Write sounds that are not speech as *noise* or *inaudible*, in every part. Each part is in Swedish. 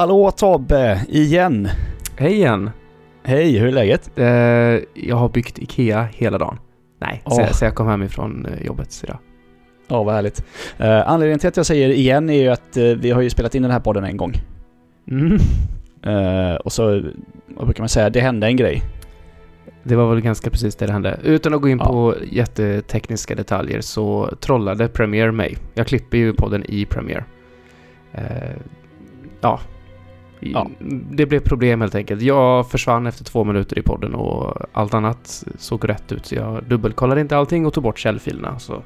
Hallå Tobbe, igen! Hej igen! Hej, hur är läget? Eh, jag har byggt IKEA hela dagen. Nej, Åh. så, så jag kom hem ifrån eh, jobbet idag. Ja, vad härligt. Uh, anledningen till att jag säger igen är ju att eh, vi har ju spelat in den här podden en gång. Mm. Eh, och så, vad brukar man säga, det hände en grej. Det var väl ganska precis det det hände. Utan att gå in Ja. på jättetekniska detaljer så trollade Premiere mig. Jag klipper ju podden i Premiere. Eh, ja. Ja. Det blev problem helt enkelt. Jag försvann efter två minuter i podden och allt annat såg rätt ut. Så jag dubbelkollade inte allting och tog bort källfilerna. Så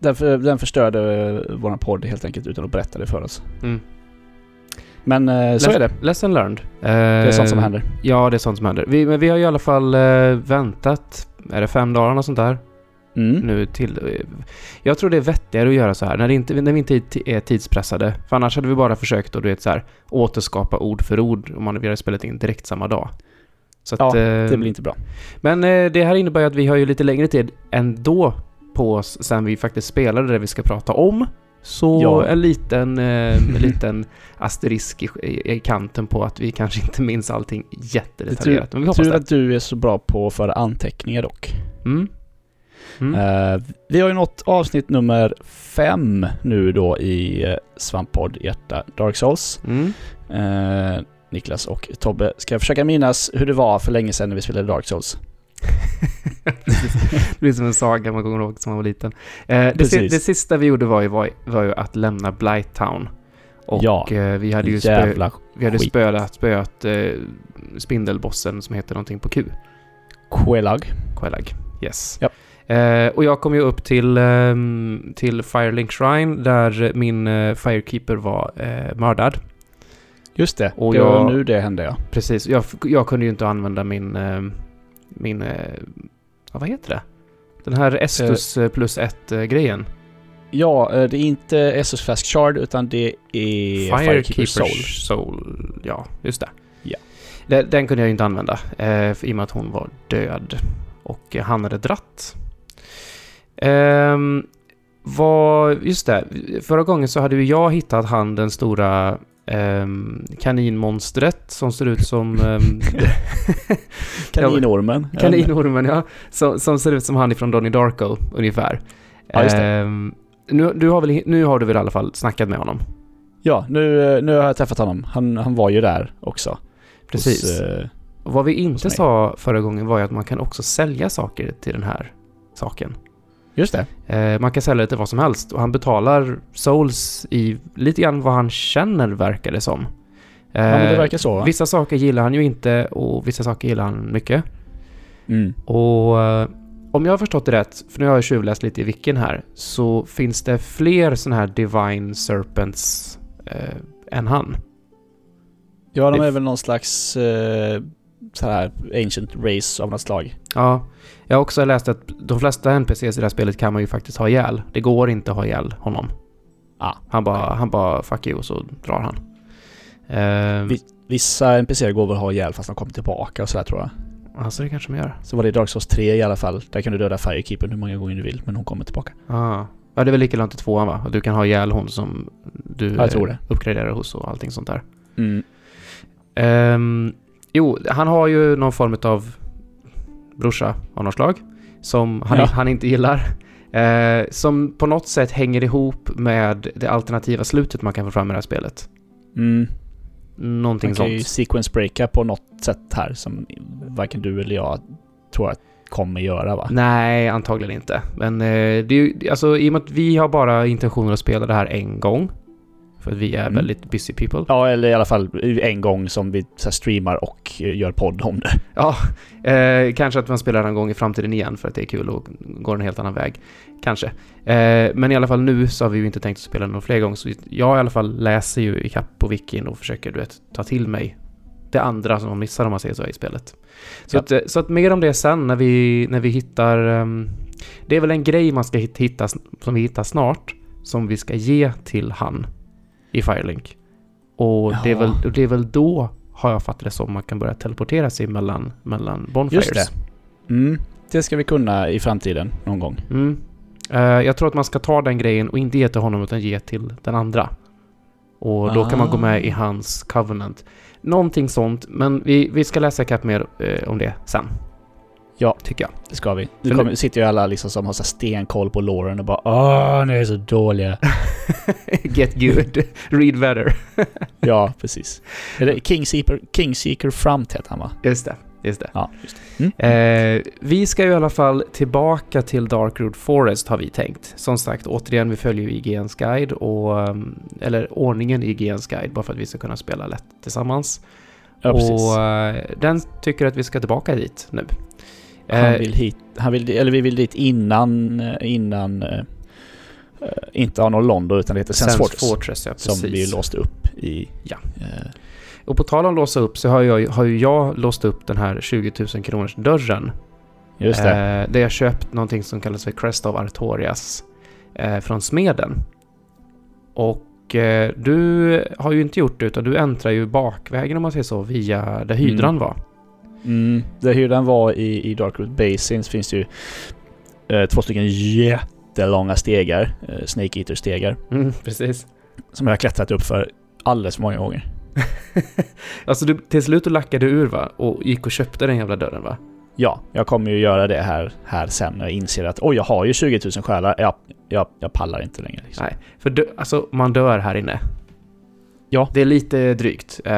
Den, för, den förstörde uh, vår podd helt enkelt utan att berätta det för oss. mm. Men eh, så är det. Lesson learned. Det är sånt som Eh, händer. Ja, det är sånt som händer. Vi, men vi har i alla fall eh, väntat, är det fem dagar och sånt där? Mm. Nu till... eh, Jag tror det är vettigare att göra så här när, inte, när vi inte är ti- är tidspressade. För annars hade vi bara försökt att du vet, så här, återskapa ord för ord om man hade spelat in direkt samma dag. Så Ja, eh, Det blir inte bra. Men eh, det här innebär ju att vi har ju lite längre tid ändå på oss sen vi faktiskt spelade det vi ska prata om. Så Ja. en liten, eh, en *laughs* liten asterisk i, i, i kanten på att vi kanske inte minns allting jättedetaljerat. Men vi hoppas Tur att du är så bra på att föra anteckningar dock. Mm. Mm. Eh, vi har ju nått avsnitt nummer fem nu då i uh, Svamppodd Hjärta Dark Souls. Mm. Eh, Niklas och Tobbe ska försöka minnas hur det var för länge sedan när vi spelade Dark Souls. *laughs* det blir som en saga man kommer ihåg som man var liten. Eh, det, si- det sista vi gjorde var ju, var, var ju att lämna Blighttown. Och Ja, eh, vi hade ju spö, vi hade spöat, spöat eh, spindelbossen som heter någonting på Q. Quelag. Quelag. Yes. Japp. Eh, och jag kom ju upp till, ehm, till Firelink Shrine där min eh, Firekeeper var eh, mördad. Just det, Och det var jag- nu det hände ja. Precis. Jag, jag kunde ju inte använda min... ehm, min... ja, vad heter det? Den här Estus plus ett eh, grejen Ja, det är inte Essos Fast Shard utan det är Firekeeper Soul. Soul. Ja, just det. Ja. Den, den kunde jag ju inte använda eh, i och med att hon var död. Och han hade dratt. Ehm, vad, just det, förra gången så hade ju jag hittat han den stora ehm, kaninmonstret som ser ut som... ehm, *laughs* Kaninormen. *laughs* Kaninormen, ja. Som, som ser ut som han ifrån Donnie Darko, ungefär. Ja, just det. Ehm, nu, du har väl, nu har du väl i alla fall snackat med honom? Ja, nu, nu har jag träffat honom. Han, han var ju där också. Precis. Hos, eh, Och vad vi inte sa förra gången var ju att man kan också sälja saker till den här saken. Just det. Eh, man kan sälja till vad som helst och han betalar souls i lite grann vad han känner verkar det som. Ja, men det Eh, verkar så va? Vissa saker gillar han ju inte och vissa saker gillar han mycket. Mm. Och eh, om jag har förstått det rätt, för nu har jag tjuvläst lite i wikin här, så finns det fler sådana här Divine Serpents eh, än han. Ja, de är väl någon slags eh, så här ancient race av något slag. Ja, jag har också läst att de flesta NPCs i det här spelet kan man ju faktiskt ha ihjäl. Det går inte att ha ihjäl honom. Ah, Han bara, okej. han bara fuck you och så drar han. Vi- Vissa NPCer går väl att ha ihjäl fast de kommer tillbaka och sådär tror jag. Alltså det kanske de gör. Så var det i Dark Souls 3 i alla fall. Där kan du döda Firekeepern hur många gånger du vill, men hon kommer tillbaka. Ah. Ja, det är väl likadant i tvåan va? Du kan ha ihjäl hon som du Ja, uppgraderar hos och allting sånt där. Mm. Ehm, jo, han har ju någon form av brorsa av något slag. Som han, Ja. han inte gillar. Eh, som på något sätt hänger ihop med det alternativa slutet man kan få fram i det här spelet. Mm. Någonting Man kan ju sånt. sequence breaka på något sätt här som varken du eller jag tror att kommer göra va? Nej, antagligen inte. Men eh, det är ju, alltså i och med att vi har bara intentioner att spela det här en gång. För att vi är Mm. väldigt busy people. Ja, eller i alla fall en gång som vi här, streamar och eh, gör podd om det. Ja, eh, kanske att man spelar en gång i framtiden igen för att det är kul och går en helt annan väg. Kanske. Eh, men i alla fall nu så har vi ju inte tänkt att spela någon fler gånger. Så jag i alla fall läser ju i kapp på wikin och försöker du vet, ta till mig det andra som man missar om man säger så i spelet. Så, Ja. att, eh, så att mer om det sen när vi, när vi hittar... ehm, det är väl en grej man ska hit- hitta, som vi hittar snart, som vi ska ge till han i Firelink. Och det, är väl, och det är väl då har jag fattat det som man kan börja teleportera sig mellan, mellan bonfires. Just det. Mm. Det ska vi kunna i framtiden någon gång. Mm. Eh, jag tror att man ska ta den grejen och inte ge till honom utan ge till den andra. Och då kan man gå med i Ah. hans Covenant. Någonting sånt, men vi, vi ska läsa ikapp mer eh, om det sen. Ja. Tycker jag. Det ska vi. Nu kommer, sitter ju alla liksom som har så stenkoll på Lauren och bara Åh, ni är så dåliga. *laughs* Get good, read better. *laughs* ja, precis. Det Kingseeker, Kingseeker Framt heter han va? Just det, just det. Ja, just det. Mm. Eh, vi ska ju i alla fall tillbaka till Darkroot Forest har vi tänkt. Som sagt, återigen, vi följer ju IGNs guide och... um, Eller ordningen i IGNs guide, bara för att vi ska kunna spela lätt tillsammans. Ja, och eh, den tycker att vi ska tillbaka dit nu. Han Eh, vill hit, han vill, eller vi vill dit innan, eh, innan, eh, inte Arnold London utan det heter Sense Fortress. Fortress, ja som vi låste upp i... Ja. Eh, Och på tal om låsa upp så har, jag, har ju jag låst upp den här 20 000 kronors dörren. just det. Eh, där jag köpt någonting som kallas för Crest of Artorias från smeden. Och du har ju inte gjort det utan du äntrar ju bakvägen om man säger så via där hydran Mm. var. Mm, där hur den var i, i Darkroot Basins finns det ju eh, två stycken jättelånga stegar, eh, Snake Eater-stegar, Mm, precis. som jag har klättrat upp för alldeles för många gånger. *laughs* Alltså du, till slut du lackade ur va? Och gick och köpte den jävla dörren va? Ja, jag kommer ju göra det här, här sen när jag inser att oj, jag har ju 20 000 själar. Jag, jag, jag pallar inte längre. Liksom. Nej. För dö, alltså man dör här inne. Ja. Det är lite drygt. Eh,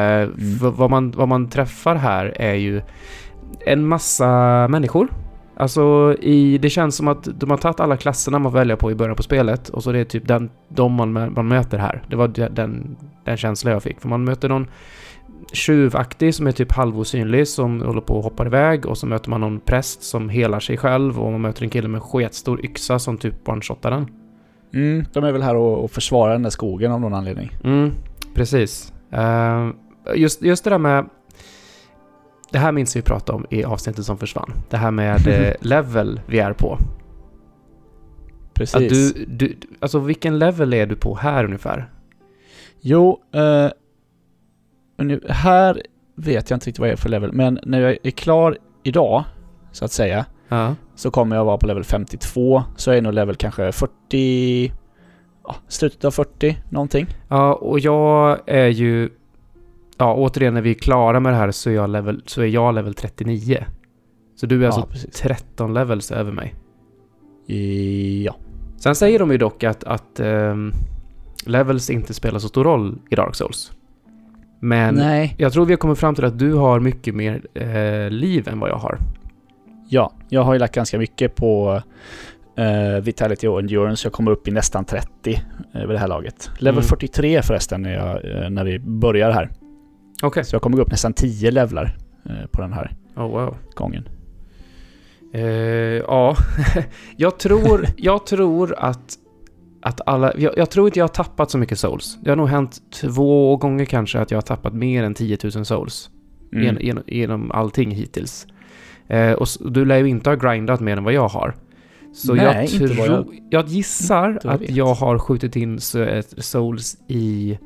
för vad, man, vad man träffar här är ju en massa människor. Alltså i, det känns som att de har tagit alla klasserna man väljer på i början på spelet och så det är typ den, de man, man möter här. Det var de- den, den känslan jag fick. För man möter någon tjuvaktig som är typ halvosynlig som håller på och hoppar iväg och så möter man någon präst som helar sig själv och man möter en kille med sketstor yxa som typ one-shotar den. Mm, de är väl här och, och försvarar den där skogen av någon anledning. Mm, precis. Eh, just, just det där med... Det här minns vi prata om i avsnittet som försvann. Det här med eh, *laughs* level vi är på. Precis. Att du, du, alltså vilken level är du på här ungefär? Jo, eh, här vet jag inte riktigt vad jag är för level, men när jag är klar idag, så att säga, Ja. så kommer jag vara på level 52, så är jag nog level kanske 40... Ja, slutet av 40 någonting. Ja, och jag är ju... Ja, återigen när vi är klara med det här så är jag level, så är jag level 39. Så du är alltså ja, precis. 13 levels över mig. Ja. Sen säger de ju dock att, att ehm, levels inte spelar så stor roll i Dark Souls. Men Nej. jag tror vi har kommit fram till att du har mycket mer eh, liv än vad jag har. Ja, jag har ju lagt ganska mycket på eh, Vitality och Endurance. Jag kommer upp i nästan 30 eh, vid det här laget. Level Mm. 43 förresten när, jag, eh, när vi börjar här. Okej. Så jag kommer gå upp nästan 10 levlar eh, på den här Oh, wow. gången. Ja, *laughs* jag tror, jag tror att, att alla... Jag, jag tror inte jag har tappat så mycket souls. Det har nog hänt två gånger kanske att jag har tappat mer än 10 000 souls. Mm. Gen, genom, genom allting hittills. Och du lär ju inte ha grindat mer än vad jag har. Så Nej, jag, tror, jag- jag gissar jag att vet. jag har skjutit in eh, souls i...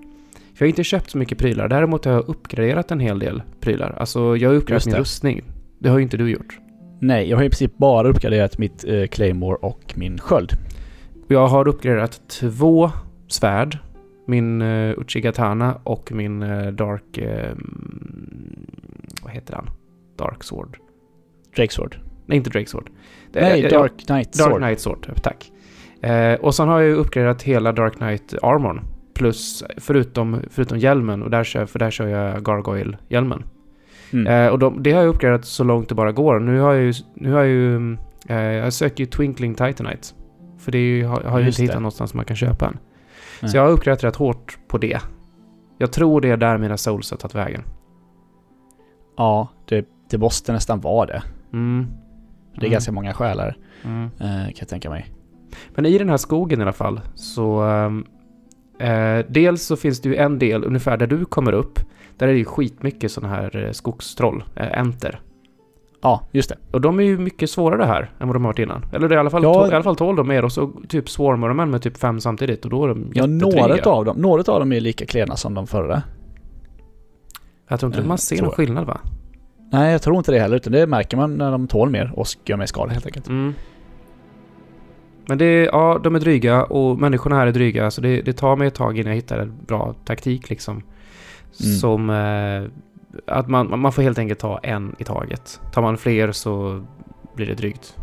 För jag har inte köpt så mycket prylar. Däremot har jag uppgraderat en hel del prylar. Alltså jag har uppgraderat min rustning. Det har ju inte du gjort. Nej, jag har i princip bara uppgraderat mitt eh, Claymore och min sköld. Jag har uppgraderat två svärd. Min uh, Uchigatana och min eh, Dark... eh, vad heter han? Dark Sword. Drakesword. Nej, inte Drake Sword. Det- Nej, jag- Dark Knight Dark Sword. Knight Sword, tack. Eh, och sen har jag ju uppgraderat hela Dark Knight Armorn. Plus, förutom, förutom hjälmen, och där kör, för där kör jag Gargoyle-hjälmen. Mm. Eh, och de, det har jag uppgraderat så långt det bara går. Nu har jag ju, nu har jag ju, eh, jag söker ju Twinkling Titanite. För det ju, har, har jag inte hittat någonstans man kan köpa än. Nej. Så jag har uppgraderat rätt hårt på det. Jag tror det är där mina souls har tagit vägen. Ja, det, det måste nästan vara det. Mm. Det är Mm. ganska många själar, Mm. eh, kan jag tänka mig. Men i den här skogen i alla fall så... ehm, Eh, dels så finns det ju en del ungefär där du kommer upp. Där är det ju skitmycket sådana här eh, skogstroll, eh, enter. Ja, just det. Och de är ju mycket svårare här än vad de har varit innan. Eller i alla fall, Ja. tål, i alla fall tål de mer och så typ swarmar de en med typ fem samtidigt och då är de Ja, några av dem, några av dem är lika klena som de förra. Jag tror inte Eh, man ser någon skillnad va? Nej, jag tror inte det heller, utan det märker man när de tål mer och gör mer skada helt enkelt. Mm. Men det, ja, de är dryga och människorna här är dryga. Så det, det tar mig ett tag innan jag hittar en bra taktik liksom. Mm. Som... Eh, att man, man får helt enkelt ta en i taget. Tar man fler så blir det drygt.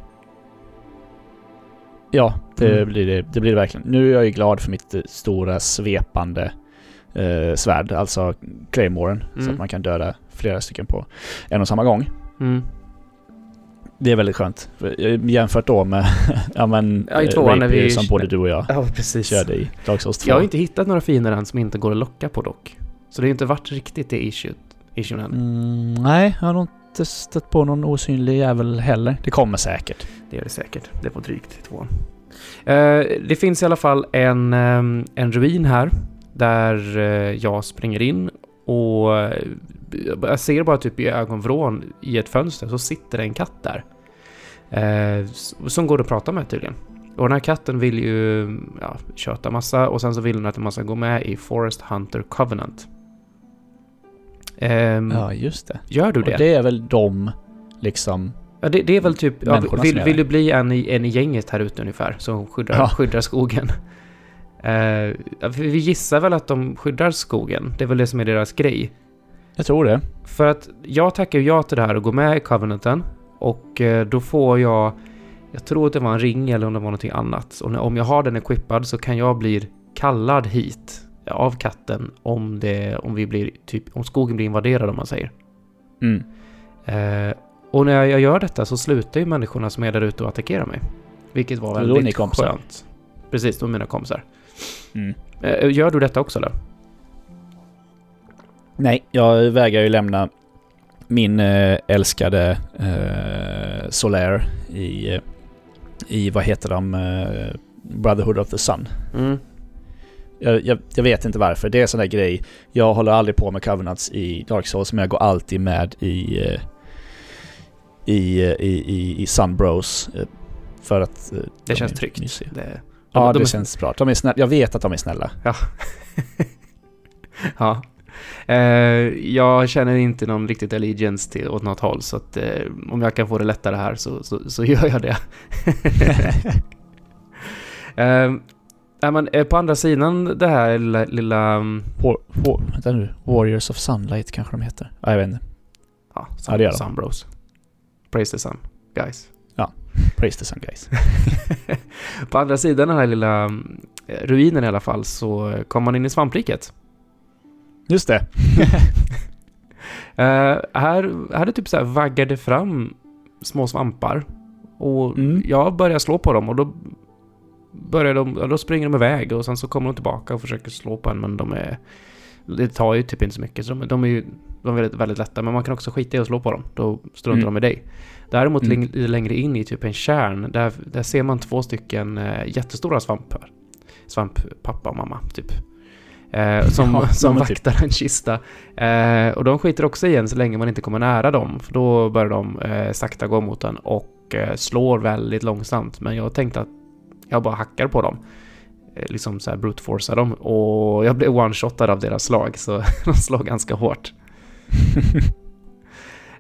Ja, det, Mm. blir det, det blir det verkligen. Nu är jag ju glad för mitt eh, stora svepande eh, svärd, alltså Claymoren. Så Mm. att man kan döda flera stycken på en och samma gång. Mm. Det är väldigt skönt. Eh, Jämfört då med *laughs* ja, men, Ja, i eh, tvåan när vi- som både du och jag *laughs* Ja, precis. körde i Dark Souls 2. Jag har inte hittat några fiender än som inte går att locka på dock. Så det har inte varit riktigt det issue, issuen än. Mm, nej, jag har nog inte stött på någon osynlig jävel heller. Det kommer säkert. Det gör det säkert. Det var drygt i tvåan. Eh, det finns i alla fall en, ehm, en ruin här där jag springer in och jag ser bara typ i ögonvrån i ett fönster så sitter det en katt där. Eh, som går att prata med tydligen. Och den här katten vill ju ja, köta massa och sen så vill den att man ska gå med i Forest Hunter Covenant. Ehm, Ja, just det. Gör du Och det? det är väl de, liksom... Ja, det, det är väl typ... Ja, vill, vill det. du bli en i, en i gänget här ute ungefär, som skyddar, Ja. skyddar skogen? För vi gissar väl att de skyddar skogen. Det är väl det som är deras grej. Jag tror det. För att jag tackar ja till det här och går med i Covenanten. Och eh, då får jag... Jag tror att det var en ring eller om det var någonting annat. Och när, om jag har den equippad så kan jag bli kallad hit av katten om det... Om vi blir typ... Om skogen blir invaderad om man säger. Mm. Eh, och när jag gör detta så slutar ju människorna som är där ute och attackerar mig. Vilket var Så då väldigt ni kompisar? skönt. Precis, de mina kompisar. Mm. Eh, gör du detta också eller? Nej, jag vägrar ju lämna min eh, älskade eh, Solaire i, eh, i, vad heter de, eh, Brotherhood of the Sun. Mm. Jag, jag, jag vet inte varför, det är en sån där grej. Jag håller aldrig på med Covenants i Dark Souls, men jag går alltid med i, i, i, i, i Sun Bros. eh, För att... Det de känns är tryggt. mysiga. Det, Ja, de, det de är- känns bra. De är snälla. Jag vet att de är snälla. ja. *laughs* Eh, jag känner inte någon riktigt allegiance till, åt något håll, så att eh, om jag kan få det lättare här så, så, så *laughs* gör jag det. *laughs* eh, men, eh, på andra sidan det här lilla... lilla mm, War, war, vänta nu. Warriors of Sunlight kanske de heter. Ja, jag vet inte. ja, Ja, det gör de. Sunbros. Praise the sun, guys. Praise the sun guys. *laughs* På andra sidan den här lilla mm, ruinen i alla fall så kommer man in i svampriket. Just det. *laughs* Eh, här, här är typ så här vaggade fram små svampar. Och Mm. jag börjar slå på dem och då börjar de, ja, då springer de iväg och sen så kommer de tillbaka och försöker slå på en men de är... Det tar ju typ inte så mycket så de, de är ju de är väldigt, väldigt lätta men man kan också skita i att slå på dem. Då struntar Mm. de i dig. Däremot Mm. längre in i typ en kärn där, där ser man två stycken eh, jättestora svampar. Svamppappa och mamma typ. Eh, som Ja, *laughs* som typ. vaktar en kista. Eh, och de skiter också igen så länge man inte kommer nära dem. För då börjar de eh, sakta gå mot den och eh, slår väldigt långsamt. Men jag tänkte att jag bara hackar på dem. Eh, liksom så här brute forcear dem. Och jag blev one-shotad av deras slag. Så *laughs* de slår ganska hårt. *laughs*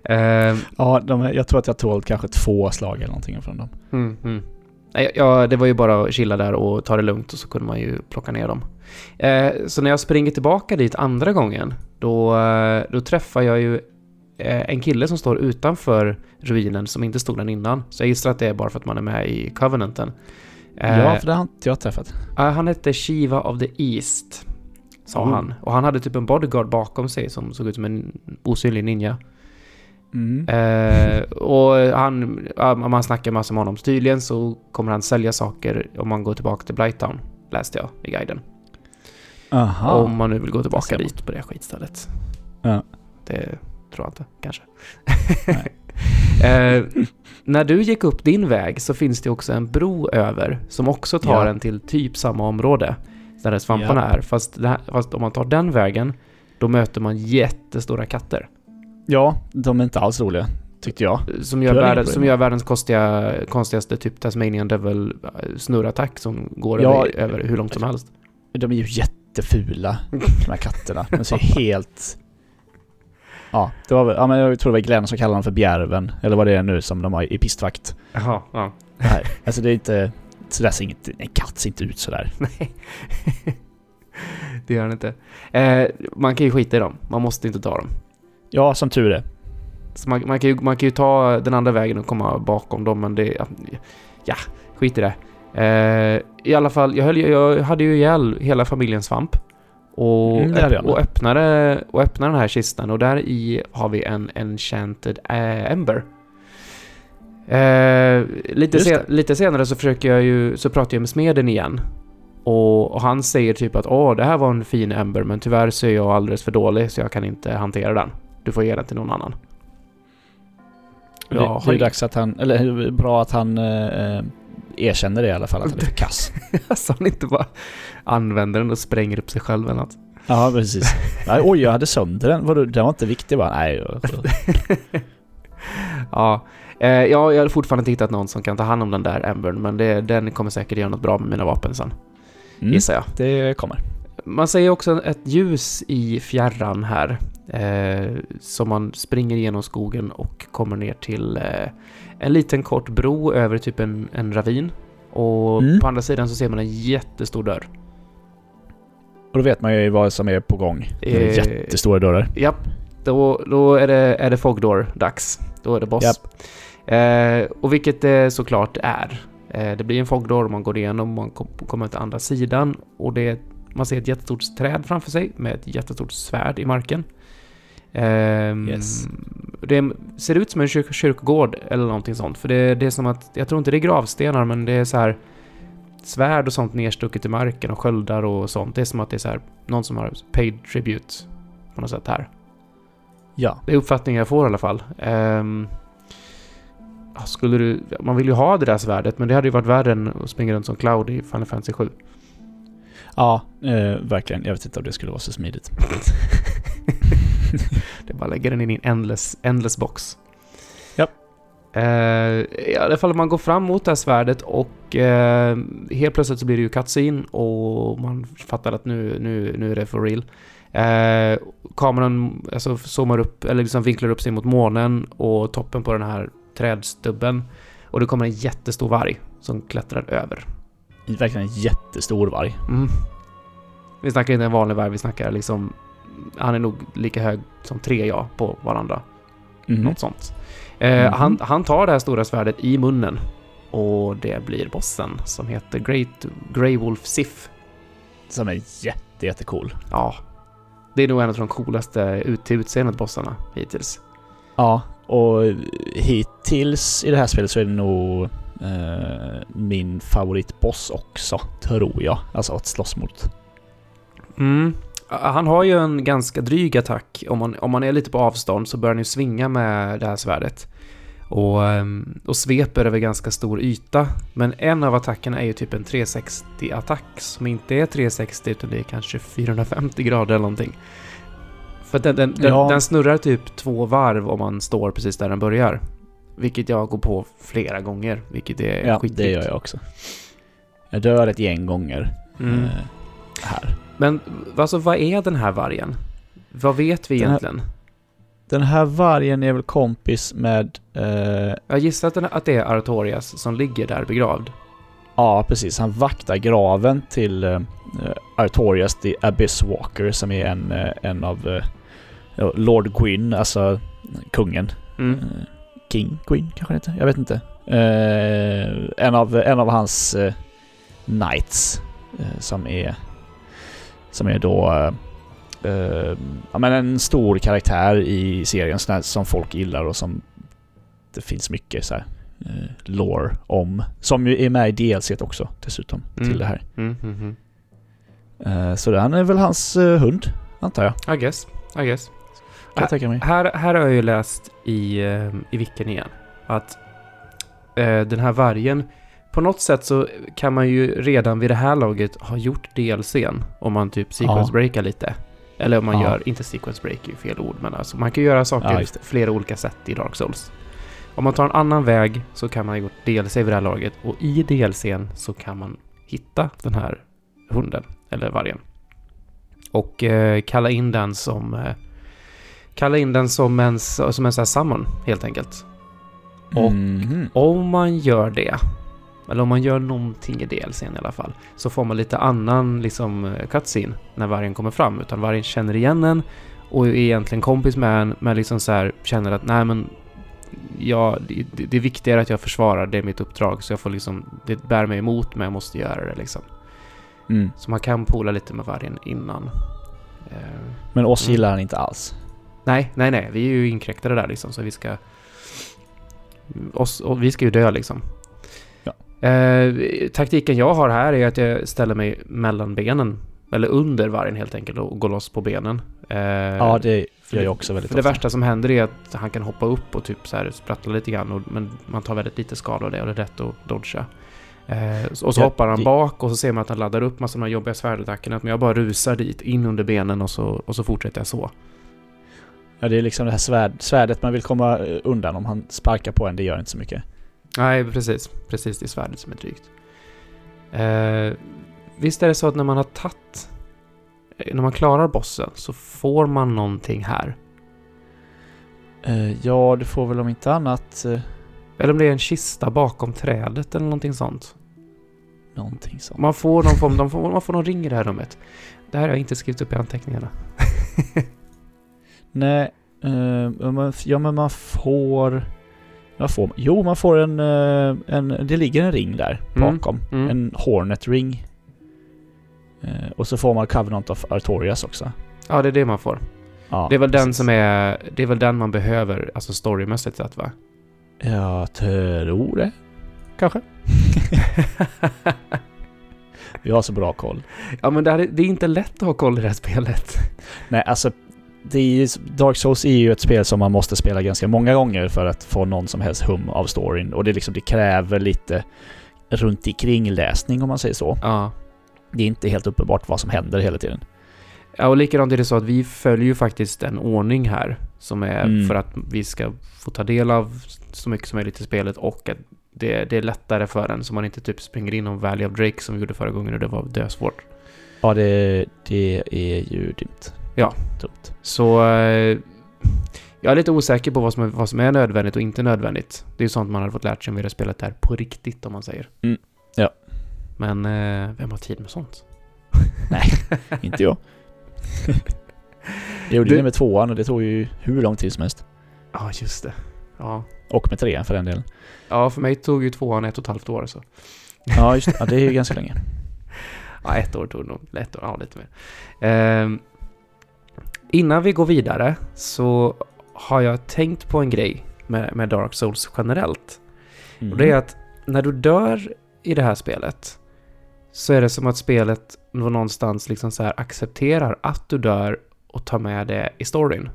Eh, ja, de jag tror att jag tål kanske två slag eller någonting från dem. Mm, mm. Ja, det var ju bara att chilla där och ta det lugnt och så kunde man ju plocka ner dem. Eh, så när jag springer tillbaka dit andra gången, då, eh, då träffar jag ju eh, en kille som står utanför ruinen som inte stod där innan. Så jag gissar att det är bara för att man är med i Covenanten. Ja, för det har inte jag träffat. han hette Shiva of the East, sa Oh. han. Och han hade typ en bodyguard bakom sig som såg ut som en osynlig ninja. Mm. Eh, och han, om man snackar massor med honom, så tydligen så kommer han sälja saker om man går tillbaka till Blighttown, läste jag i guiden. Aha. Om man nu vill gå tillbaka dit på det skitstället. Ja. Det tror jag inte, kanske. *laughs* eh, när du gick upp din väg så finns det också en bro över som också tar Ja. en till typ samma område där svamparna är. Fast, det här, fast om man tar den vägen då möter man jättestora katter. Ja, de är inte alls roliga. Tyckte jag. Som gör, inget som gör världens konstiga, konstigaste typ Tasmanian Devil eh, snurrattack som går Ja, över, över hur långt som helst. De är ju jättefula, de här katterna. De ser helt... *laughs* Ja, det var ja men jag tror det var Glenn som kallade dem för bjärven. Eller vad det är nu som de har i pistvakt. Jaha, ja. Nej, alltså det är inte... Så där ser inget, en katt ser inte ut sådär. Nej. *laughs* det gör den inte. Eh, man kan ju skita i dem. Man måste inte ta dem. Ja, som tur är. Så man, man, kan ju, man kan ju ta den andra vägen och komma bakom dem, men det... Ja, skit i det. Eh, I alla fall, jag, höll, jag hade ju ihjäl hela familjen svamp. Och, Mm, det jag och, öppnade, och öppnade den här kistan och där i har vi en enchanted eh, ember. Eh, lite, sen, lite senare så försöker jag ju, så pratar jag med smeden igen. Och, och han säger typ att åh, det här var en fin ember men tyvärr så är jag alldeles för dålig så jag kan inte hantera den. Du får ge den till någon annan. Det, Jag det har är dags att han, eller bra att han eh, erkänner det i alla fall, att han är för kass. *laughs* Så han inte bara använder den och spränger upp sig själv eller något. Ja, precis. Nej, oj, jag hade sönder den. Vadå, den var inte viktig bara? Nej. Ja, eh, ja, jag har fortfarande inte hittat någon som kan ta hand om den där Embern, men det, den kommer säkert göra något bra med mina vapen sen, Mm, gissar jag. det kommer. Man ser också ett ljus i fjärran här, eh, som man springer genom skogen och kommer ner till eh, en liten kort bro över typ en, en ravin. Och Mm. på andra sidan så ser man en jättestor dörr. Och då vet man ju vad som är på gång. Eh, jättestora dörrar. Japp, då, då är det, är det Fogdor-dags. Då är det boss. Eh, och vilket det såklart är. Eh, det blir en Fogdor, man går igenom, man kom, kommer till andra sidan och det, man ser ett jättestort träd framför sig med ett jättestort svärd i marken. Ehm, Yes. Det ser ut som en kyr kyrkogård eller någonting sånt. För det, det är som att, jag tror inte det är gravstenar men det är så här svärd och sånt nerstucket i marken och sköldar och sånt. Det är som att det är så här, någon som har paid tribute på något sätt här. Ja. Det är uppfattningen jag får i alla fall. Ja, skulle du... Man vill ju ha det där svärdet, men det hade ju varit värre än att springa runt som Cloud i Final Fantasy 7. Ja, eh, verkligen. Jag vet inte om det skulle vara så smidigt. *laughs* *laughs* det är bara att lägga den in i en endless, endless box. Japp. Eh, I alla fall om man går fram mot det här svärdet och eh, helt plötsligt så blir det ju cutscene och man fattar att nu, nu, nu är det for real. Eh, kameran alltså, zoomar upp, eller liksom vinklar upp sig mot månen och toppen på den här trädstubben. Och det kommer en jättestor varg som klättrar över. Verkligen en jättestor varg. Mm. Vi snackar inte en vanlig varg, vi snackar liksom... Han är nog lika hög som tre ja på varandra. Mhm. Något sånt. Eh, Mhm. han, han tar det här stora svärdet i munnen. Och det blir bossen som heter Great Grey Wolf Sif. Som är jätte, jättecool. Ja. Det är nog en av de coolaste ut till utseendet bossarna hittills. Ja, och hittills i det här spelet så är det nog eh, min favoritboss också, tror jag. Alltså att slåss mot. Mm. Han har ju en ganska dryg attack. Om man, om man är lite på avstånd så börjar han ju svinga med det här svärdet. Och, ehm, och sveper över ganska stor yta. Men en av attackerna är ju typ en 360-attack som inte är 360 utan det är kanske 450 grader eller någonting. För den, den, den, Ja. den snurrar typ två varv om man står precis där den börjar. Vilket jag går på flera gånger, vilket är Ja, skitigt. det gör jag också. Jag dör ett gäng gånger Mm. eh, här. Men alltså, vad är den här vargen? Vad vet vi Den här- egentligen? Den här vargen är väl kompis med... Eh, Jag gissar att, den, att det är Artorias som ligger där begravd. ja, precis. Han vaktar graven till eh, Artorias the Abyss Walker som är en, eh, en av eh, Lord Gwyn, alltså kungen. Mm. Eh, King Queen kanske heter? Jag vet inte. Eh, en, av, en av hans eh, knights eh, som är som är då eh, eh, ja, men en stor karaktär i serien här som folk gillar och som det finns mycket så här eh, lore om. Som ju är med i DLC också dessutom Mm. till det här. Mm, mm, mm. Eh, så den är väl hans eh, hund antar jag. I guess. I guess. Kan jag tänka mig. Här, här har jag ju läst i, eh, i Vicken igen att den här vargen, på något sätt så kan man ju redan vid det här laget ha gjort DLCn om man typ sequence breakar lite. Eller om man Ja. gör, inte sequence break är ju fel ord, men alltså man kan göra saker Ja, flera olika sätt i Dark Souls. Om man tar en annan väg så kan man ha gjort DLC vid det här laget och i DLCn så kan man hitta den här hunden, eller vargen. Och eh, kalla in den som eh, Kalla in den som en, som en sån här summon, helt enkelt. Och Mhm. om man gör det, eller om man gör någonting i DLCn i alla fall, så får man lite annan liksom eh, cutscene när vargen kommer fram. Utan vargen känner igen en och är egentligen kompis med en, men liksom så här känner att nej men ja, det, det är viktigare att jag försvarar, det är mitt uppdrag. Så jag får liksom, det bär mig emot men jag måste göra det liksom. Mm. Så man kan pola lite med vargen innan. Eh, Men oss Mm. gillar han inte alls. nej, nej, nej, vi är ju inkräktade där liksom, så vi ska... Oss, vi ska ju dö liksom. Eh, taktiken jag har här är att jag ställer mig mellan benen. Eller under vargen helt enkelt och går loss på benen. Eh, Ja, det gör det- jag också väldigt För det ofta. värsta som händer är att han kan hoppa upp och typ så här sprattla lite grann. Och, men man tar väldigt lite skada av det och det är lätt att dodga. Eh, och så Ja, hoppar han det- bak och så ser man att han laddar upp massor av de här jobbiga svärdattackerna. Men jag bara rusar dit, in under benen och så, och så fortsätter jag så. Ja, det är liksom det här svärd, svärdet man vill komma eh, undan om han sparkar på en, det gör inte så mycket. Nej, precis. Precis, det är svärdet som är drygt. Eh, visst är det så att när man har tagit... eh, När man klarar bossen så får man någonting här. Eh, ja, du får väl om inte annat eh, Eller om det är en kista bakom trädet eller någonting sånt. någonting sånt. Man får någon form, får, man får någon ring i det här rummet. Det här har jag inte skrivit upp i anteckningarna. *laughs* Nej, eh, ja men man får... Vad får man? Jo, man får en, eh, en... Det ligger en ring där Mm, bakom. mm. En Hornet ring. Eh, och så får man Covenant of Artorias också. Ja, det är det man får. Ja, det är väl den precis. som är... Det är väl den man behöver, alltså storymässigt sett va? Jag tror det. Kanske. *laughs* Vi har så bra koll. ja, men det, här, är- det är inte lätt att ha koll i det här spelet. Nej, alltså... Är, ju- Dark Souls är ju ett spel som man måste spela ganska många gånger för att få någon som helst hum av storyn. Och det, liksom, det kräver lite runt omkring läsning om man säger så. Ja. Det är inte helt uppenbart vad som händer hela tiden. Ja, och likadant är det så att vi följer ju faktiskt en ordning här. Som är Mm. för att vi ska få ta del av så mycket som möjligt i spelet och att det, det är lättare för en så man inte typ springer in om Valley of Drake som vi gjorde förra gången och det var dösvårt. Ja, det, det är ju dumt. Ja. Dumt. Så eh, jag är lite osäker på vad som, är, vad som är nödvändigt och inte nödvändigt. Det är ju sånt man hade fått lärt sig om vi hade spelat det här på riktigt om man säger. Mm, ja. Men eh, vem har tid med sånt? *laughs* inte jag. jag gjorde Du- det med tvåan och det tog ju hur lång tid som helst. Ja, just det. Ja. Och med trean för den delen. ja, för mig tog ju tvåan ett och ett halvt år så. Ja, just det. Ja, det är ju ganska länge. *laughs* Ja, ett år tog det nog. Ett år, ja, lite mer. Ehm, innan vi går vidare så har jag tänkt på en grej med, med Dark Souls generellt. Mm. Och det är att när du dör i det här spelet så är det som att spelet någonstans liksom så här accepterar att du dör och tar med det i storyn.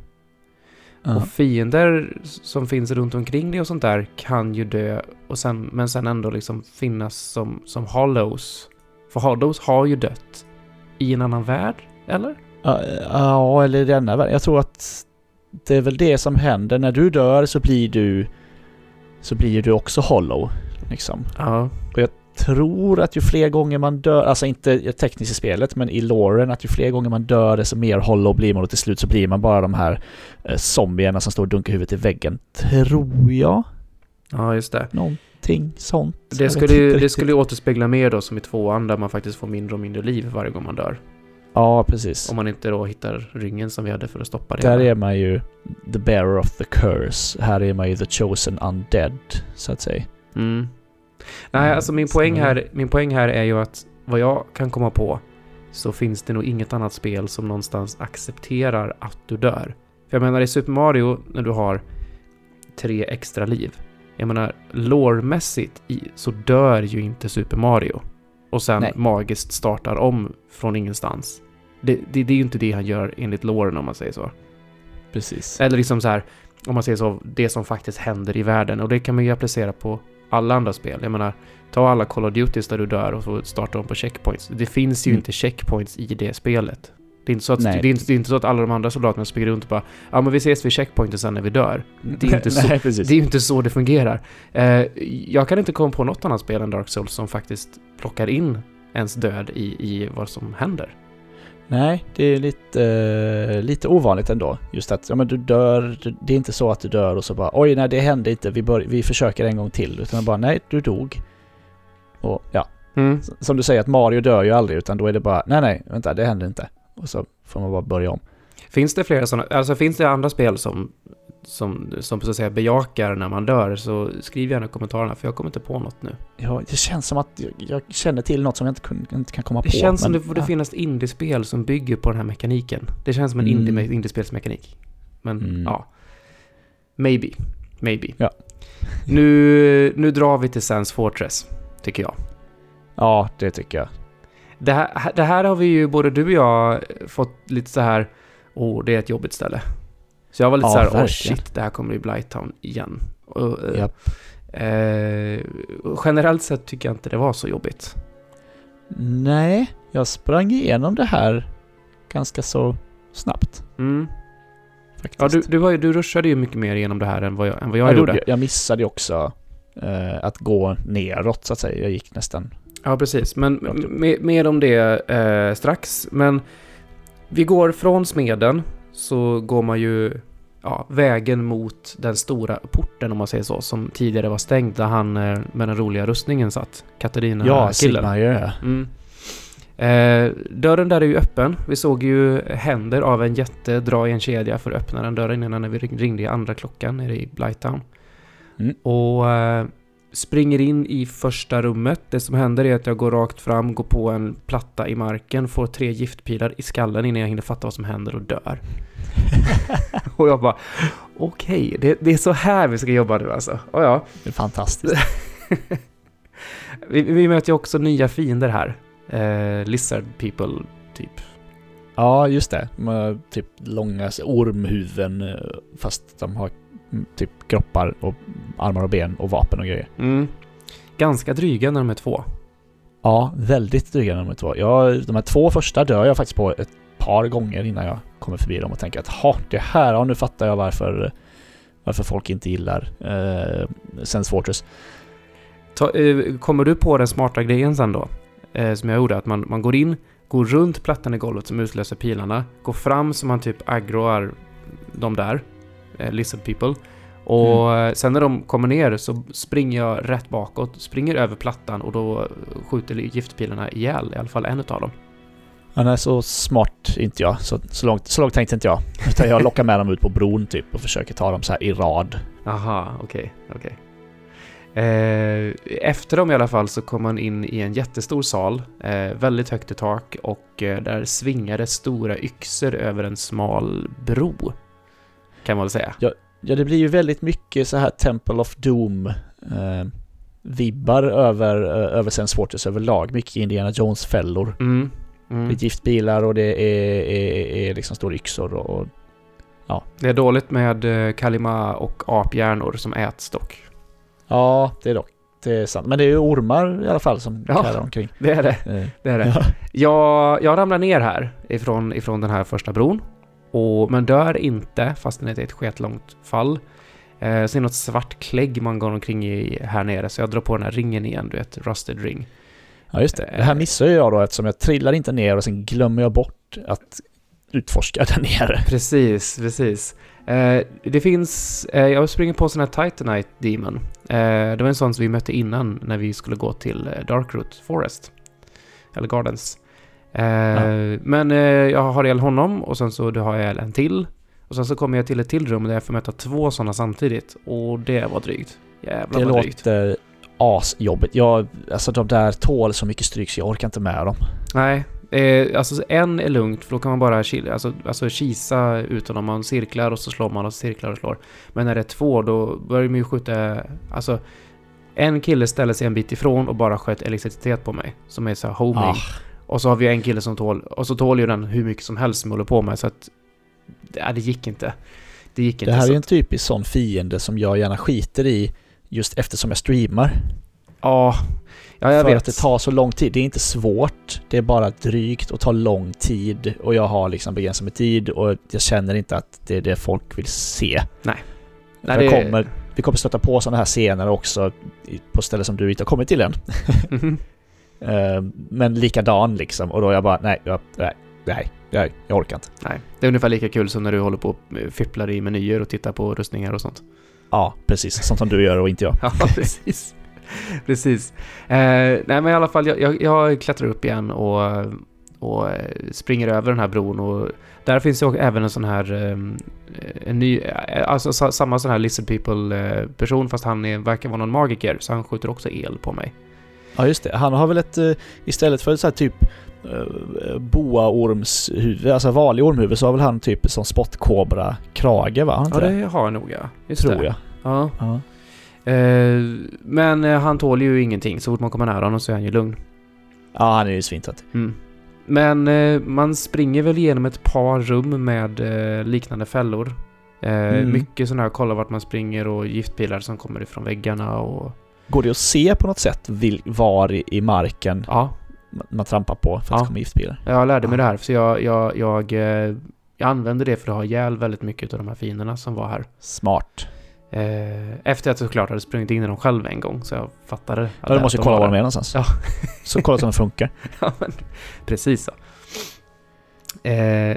Ja. Och fiender som finns runt omkring dig och sånt där kan ju dö och sen, men sen ändå liksom finnas som, som hollows. För hollows har ju dött i en annan värld, eller? Ja, eller i denna världen. Jag tror att det är väl det som händer. När du dör så blir du så blir du också hollow. Liksom. Ja. Tror att ju fler gånger man dör, alltså inte tekniskt i spelet, men i loren, att ju fler gånger man dör desto mer hollow blir man och till slut så blir man bara de här eh, zombierna som står och dunkar huvudet i väggen. Tror jag. Ja, just det. Någonting sånt. Jag Det skulle, ju, det skulle ju återspegla mer då som i tvåan där man faktiskt får mindre och mindre liv varje gång man dör. Ja, precis. Om man inte då hittar ringen som vi hade för att stoppa det. Där är man ju the bearer of the curse. Här är man ju the chosen undead, så att säga. Mm. Nej, alltså min poäng, här, min poäng här är ju att vad jag kan komma på så finns det nog inget annat spel som någonstans accepterar att du dör. För jag menar i Super Mario när du har tre extra liv. Jag menar lårmässigt så dör ju inte Super Mario. Och sen Nej. magiskt startar om från ingenstans. Det, det, det är ju inte det han gör enligt låren om man säger så. Precis. Eller liksom så här, om man säger så, det som faktiskt händer i världen. Och det kan man ju applicera på alla andra spel. Jag menar, ta alla Call of Duties där du dör och starta om på checkpoints. Det finns ju Mm. inte checkpoints i det spelet. Det är, inte så att, Nej. det, är inte, det är inte så att alla de andra soldaterna springer runt och bara ja men vi ses vid checkpointen sen när vi dör. Det är inte *laughs* så, Nej, det är ju inte så det fungerar. Eh, jag kan inte komma på något annat spel än Dark Souls som faktiskt plockar in ens död i, i vad som händer. Nej, det är lite, eh, lite ovanligt ändå. Just att ja, men du dör, det är inte så att du dör och så bara oj nej det hände inte, vi, bör, vi försöker en gång till. Utan bara nej, du dog. Och ja, Mm. som du säger att Mario dör ju aldrig utan då är det bara nej nej, vänta det händer inte. Och så får man bara börja om. Finns det flera sådana, alltså finns det andra spel som, som, som så att säga bejakar när man dör så skriv gärna i kommentarerna för jag kommer inte på något nu. Ja, det känns som att jag, jag känner till något som jag inte, kun, inte kan komma Det på. känns som men- det borde ja. finns indiespel som bygger på den här mekaniken. Det känns som en Mm. indie, indiespelsmekanik. Men Mm. ja. Maybe. Maybe. Ja. Nu, nu drar vi till Sans Fortress, tycker jag. Ja, det tycker jag. Det här, det här har vi ju, både du och jag, fått lite så här, åh, det är ett jobbigt ställe. Så jag var lite Ja, så här, verkligen. shit, det här kommer bli Blighttown igen. Och, eh, Japp. eh, generellt sett tycker jag inte det var så jobbigt. Nej, jag sprang igenom det här ganska så snabbt Mm. faktiskt. Ja, du, du, var du ruschade ju mycket mer igenom det här än vad jag, än vad jag jag, gjorde. jag missade ju också eh, att gå neråt så att säga. Jag gick nästan... Ja, precis. Men mer, mer om det eh, strax. Men vi går från smeden så går man ju ja, vägen mot den stora porten om man säger så, som tidigare var stängd där han eh, med den roliga rustningen satt. Katarina Ja, killen. Sigmar ja. Mm. Eh, dörren där är ju öppen. Vi såg ju händer av en jätte dra i en kedja för att öppna den dörren innan när vi ringde i andra klockan nere i Blighttown. Mm. Och eh, springer in i första rummet. Det som händer är att jag går rakt fram, går på en platta i marken, får tre giftpilar i skallen innan jag hinner fatta vad som händer och dör. *laughs* och jag bara, okej, det, det är så här vi ska jobba nu alltså. Och ja, Det är fantastiskt. *laughs* vi, vi möter ju också nya fiender här. Eh, lizard people, typ. ja, just det. De har typ långa ormhuvuden eh, fast de har typ kroppar och armar och ben och vapen och grejer. Mm. Ganska dryga när de är två. Ja, väldigt dryga nummer två. Jag, de här två första dör jag faktiskt på ett par gånger innan jag kommer förbi dem och tänker att ha, det här, ja nu fattar jag varför, varför folk inte gillar eh, Sense Fortress. Ta, eh, kommer du på den smarta grejen sen då? Eh, som jag gjorde, att man, man går in, går runt plattan i golvet som utlöser pilarna, går fram så man typ aggroar de där, eh, lizard people. Och eh, sen när de kommer ner så springer jag rätt bakåt, springer över plattan och då skjuter giftpilarna ihjäl i alla fall en utav dem. Ja, nej, så smart inte jag. Så, så, långt, så långt tänkte inte jag. Utan jag lockar med dem ut på bron typ och försöker ta dem så här i rad. Aha, okej, okej. Eh, efter dem i alla fall så kom man in i en jättestor sal, eh, väldigt högt i tak och eh, där svingade stora yxor över en smal bro. Kan man väl säga. Ja, det blir ju väldigt mycket så här Temple of Doom eh, vibbar över, eh, över Sense Fortress överlag. Mycket Indiana Jones-fällor. Mm. Det Mm. är giftbilar och det är, är, är liksom stora yxor och... Det är dåligt med eh, kalima och aphjärnor som äts dock. Ja, det är dock. Det är sant. Men det är ju ormar i alla fall som Ja. kärrar omkring. Det är det. Eh, Det är det. ja. Jag, jag ramlar ner här ifrån, ifrån den här första bron. Och, men dör inte, fast det är ett sketlångt fall. Eh, det något svart klägg man går omkring i här nere, så jag drar på den här ringen igen, du vet, rusted ring. ja, just det. Det här missar ju jag då eftersom jag trillar inte ner och sen glömmer jag bort att utforska *laughs* där nere. Precis, precis. Eh, det finns, eh, jag springer på en sån här Titanite Demon. Eh, det var en sån som vi mötte innan när vi skulle gå till eh, Darkroot Forest. Eller Gardens. Eh, Men eh, jag har ihjäl honom och sen så har jag ihjäl en till. Och sen så kommer jag till ett till rum där jag får möta två sådana samtidigt. Och det var drygt. Jävlar Det vad drygt. låter asjobbigt. Jag, alltså de där tål så mycket stryk så jag orkar inte med dem. Nej, eh, alltså en är lugnt för då kan man bara kil, alltså, alltså kisa ut honom. Man cirklar och så slår man och cirklar och slår. Men när det är två då börjar man ju skjuta, alltså en kille ställer sig en bit ifrån och bara sköt elektricitet på mig. Som är så homing. Ah, Och så har vi en kille som tål, och så tål ju den hur mycket som helst som håller på med så att... Ja, det gick inte. Det gick inte. det här är en att- typisk sån fiende som jag gärna skiter i just eftersom jag streamar. Ja, ja jag för vet. att det tar så lång tid. Det är inte svårt, det är bara drygt och tar lång tid. Och jag har liksom begränsat med tid och jag känner inte att det är det folk vill se. Nej. Nej, det- kommer, vi kommer stöta på sådana här scener också på ställen som du inte har kommit till än. Mhm. Eh, Men likadan liksom. Och då är jag bara, nej, jag, nej, nej, nej, jag orkar inte. Nej, det är ungefär lika kul som när du håller på och fipplar i menyer och tittar på rustningar och sånt. Ja, precis. Sånt som du gör och inte jag. *laughs* Ja, precis. Precis. Eh, nej men i alla fall, jag, jag, jag klättrar upp igen och, och eh, springer över den här bron och där finns också även en sån här, eh, en ny, eh, alltså sa- samma sån här Lizard People-person fast han är, verkar vara någon magiker så han skjuter också el på mig. Ja just det, han har väl ett, eh, istället för ett så här typ uh, boaormshuvud, alltså vanlig ormhuvud, så har väl han typ som spottkobra-krage va? Han Ja det har han nog ja. Just Tror det. jag. Ja. Ja. Eh, men eh, han tål ju ingenting. Så fort man kommer nära honom så är han ju lugn. ja, han är ju svintrött. Mm. Men eh, man springer väl igenom ett par rum med eh, liknande fällor. Eh, Mm. Mycket sådana här kolla vart man springer och giftpilar som kommer ifrån väggarna och... Går det att se på något sätt var i, i marken Ja, man, trampar på för att Ja. det kommer giftbilar? jag lärde mig det här. Så jag, jag, jag, eh, jag använde det för att ha ihjäl väldigt mycket av de här fienderna som var här. Smart. Eh, efter att jag såklart hade sprungit in i dem själv en gång. Så jag fattade. att Ja, du måste de kolla var de är någonstans. Ja. *laughs* Så kolla om de funkar. *laughs* Ja, men precis så. Eh,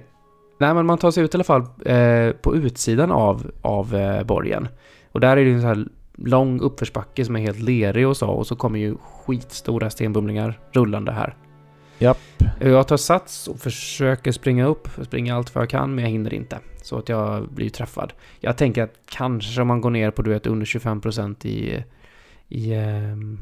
nej, men man tar sig ut i alla fall eh, på utsidan av, av eh, borgen. Och där är det ju en så här lång uppförsbacke som är helt lerig och så. Och så kommer ju skitstora stenbumlingar rullande här. Japp. Jag tar sats och försöker springa upp. Springa allt vad jag kan, men jag hinner inte. Så att jag blir träffad. Jag tänker att kanske om man går ner på du vet, under 25% i, i, ehm,